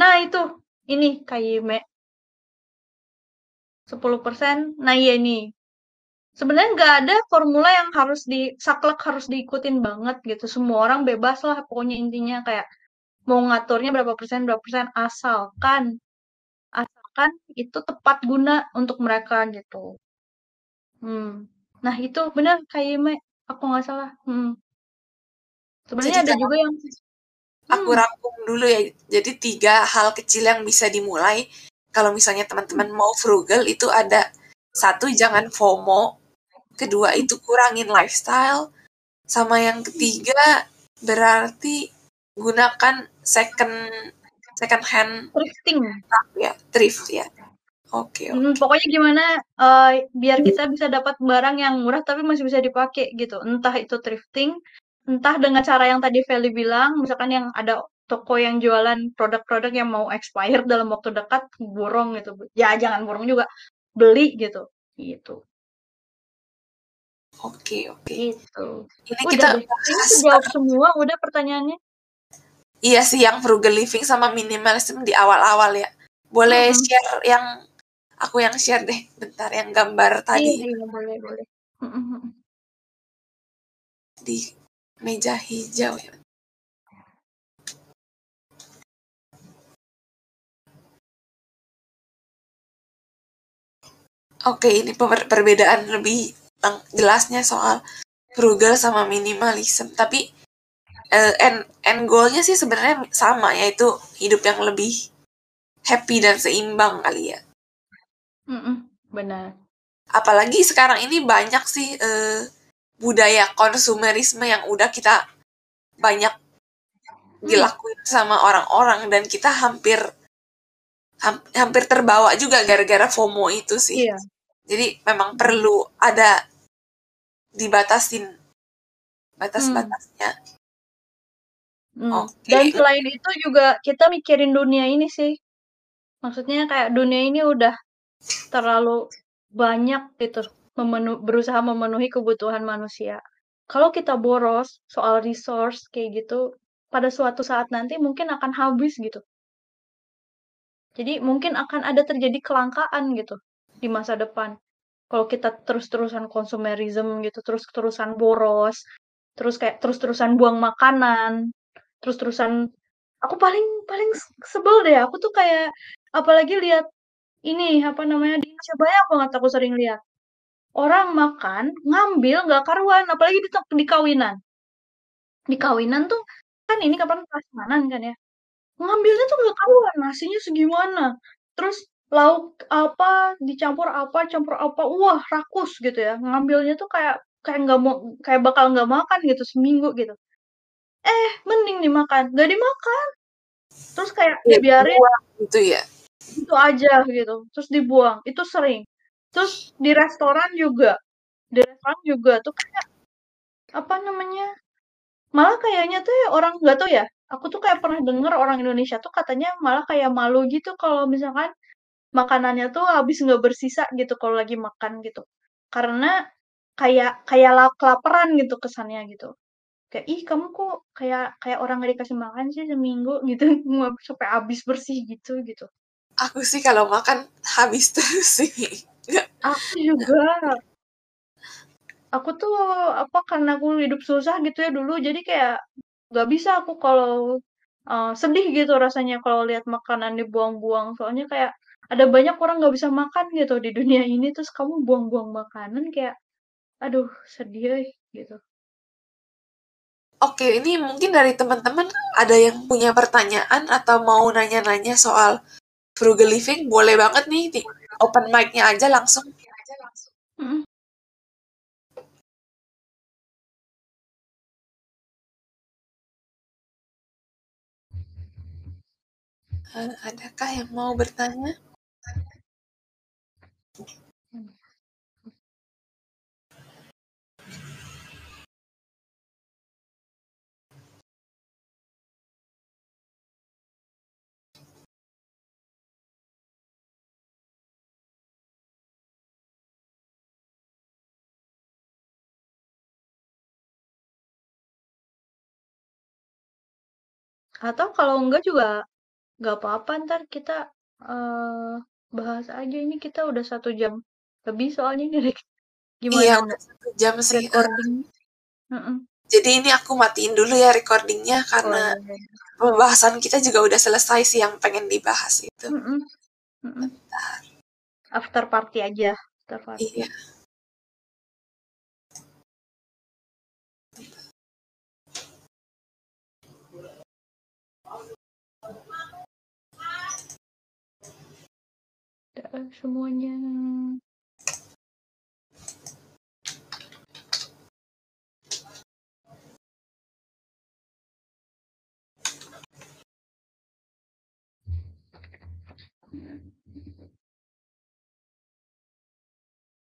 Nah itu, ini KYME 10%. Nah iya ini. Sebenarnya nggak ada formula yang harus di saklek harus diikutin banget gitu. Semua orang bebas lah pokoknya intinya kayak mau ngaturnya berapa persen berapa persen asalkan asalkan itu tepat guna untuk mereka gitu. Hmm. Nah itu benar KYME aku nggak salah. Hmm. Sebenarnya ada juga yang aku hmm, rangkum dulu ya jadi tiga hal kecil yang bisa dimulai kalau misalnya teman-teman mau frugal itu ada satu jangan FOMO kedua itu kurangin lifestyle sama yang ketiga berarti gunakan second second hand thrifting. ya thrift ya oke oke Hmm, pokoknya gimana eh, biar kita bisa dapat barang yang murah tapi masih bisa dipakai gitu. Entah itu thrifting, entah dengan cara yang tadi Feli bilang, misalkan yang ada toko yang jualan produk-produk yang mau expired dalam waktu dekat, borong gitu. Ya jangan borong juga, beli gitu. Gitu. oke oke Gitu. ini Udah kita deh. Ini bahas jawab semua udah pertanyaannya. Iya sih yang frugal living sama minimalism di awal-awal ya boleh Mm-mm. share yang aku yang share deh bentar yang gambar Iya, tadi iya, boleh, boleh. Mm-mm. di meja hijau ya Oke, ini per- perbedaan lebih jelasnya soal frugal sama minimalism tapi uh, end end goalnya sih sebenarnya sama yaitu hidup yang lebih happy dan seimbang kali ya mm -mm, benar apalagi sekarang ini banyak sih uh, budaya konsumerisme yang udah kita banyak hmm. dilakuin sama orang-orang dan kita hampir hampir terbawa juga gara-gara FOMO itu sih. Iya. Jadi memang perlu ada dibatasin batas-batasnya. Hmm. Hmm. Okay. Dan selain itu juga kita mikirin dunia ini sih. Maksudnya kayak dunia ini udah terlalu banyak gitu memenu berusaha memenuhi kebutuhan manusia. Kalau kita boros soal resource kayak gitu, pada suatu saat nanti mungkin akan habis gitu. Jadi mungkin akan ada terjadi kelangkaan gitu di masa depan. Kalau kita terus-terusan konsumerisme gitu, terus-terusan boros, terus kayak terus-terusan buang makanan, terus-terusan aku paling paling sebel deh. Aku tuh kayak apalagi lihat ini apa namanya di Indonesia banyak banget aku sering lihat. Orang makan, ngambil nggak karuan, apalagi di, di kawinan. Di kawinan tuh kan ini kapan prasmanan kan ya. Ngambilnya tuh nggak karuan, nasinya segimana. Terus lauk apa, dicampur apa, campur apa, wah rakus gitu ya. Ngambilnya tuh kayak kayak nggak mau kayak bakal nggak makan gitu seminggu gitu. Eh, mending dimakan, nggak dimakan. Terus kayak ya, dibiarin gitu ya. Itu aja gitu. Terus dibuang, itu sering. Terus di restoran juga. Di restoran juga tuh kayak apa namanya? Malah kayaknya tuh ya orang nggak tahu ya, aku tuh kayak pernah denger orang Indonesia tuh katanya malah kayak malu gitu kalau misalkan makanannya tuh habis nggak bersisa gitu kalau lagi makan gitu. Karena kayak kayak kelaparan gitu kesannya gitu. Kayak, "Ih, kamu kok kayak kayak orang nggak dikasih makan sih seminggu," (laughs) gitu, sampai habis bersih gitu, gitu. Aku sih kalau makan habis (laughs) terus sih. Aku juga aku tuh apa karena aku hidup susah gitu ya dulu jadi kayak nggak bisa aku kalau uh, sedih gitu rasanya kalau lihat makanan dibuang-buang soalnya kayak ada banyak orang nggak bisa makan gitu di dunia ini terus kamu buang-buang makanan kayak aduh sedih gitu. Oke, ini mungkin dari teman-teman ada yang punya pertanyaan atau mau nanya-nanya soal frugal living, boleh banget nih di open mic-nya aja langsung. Hmm. Uh, adakah yang mau bertanya? Atau kalau enggak juga nggak apa-apa ntar kita uh, bahas aja ini kita udah satu jam lebih soalnya ini (laughs) gimana? Iya udah satu jam sih. Recording. Uh. Jadi ini aku matiin dulu ya recordingnya karena oh, iya. iya. pembahasan kita juga udah selesai sih yang pengen dibahas itu. Uh -uh. Uh -uh. After party aja. After party. Iya. Semuanya.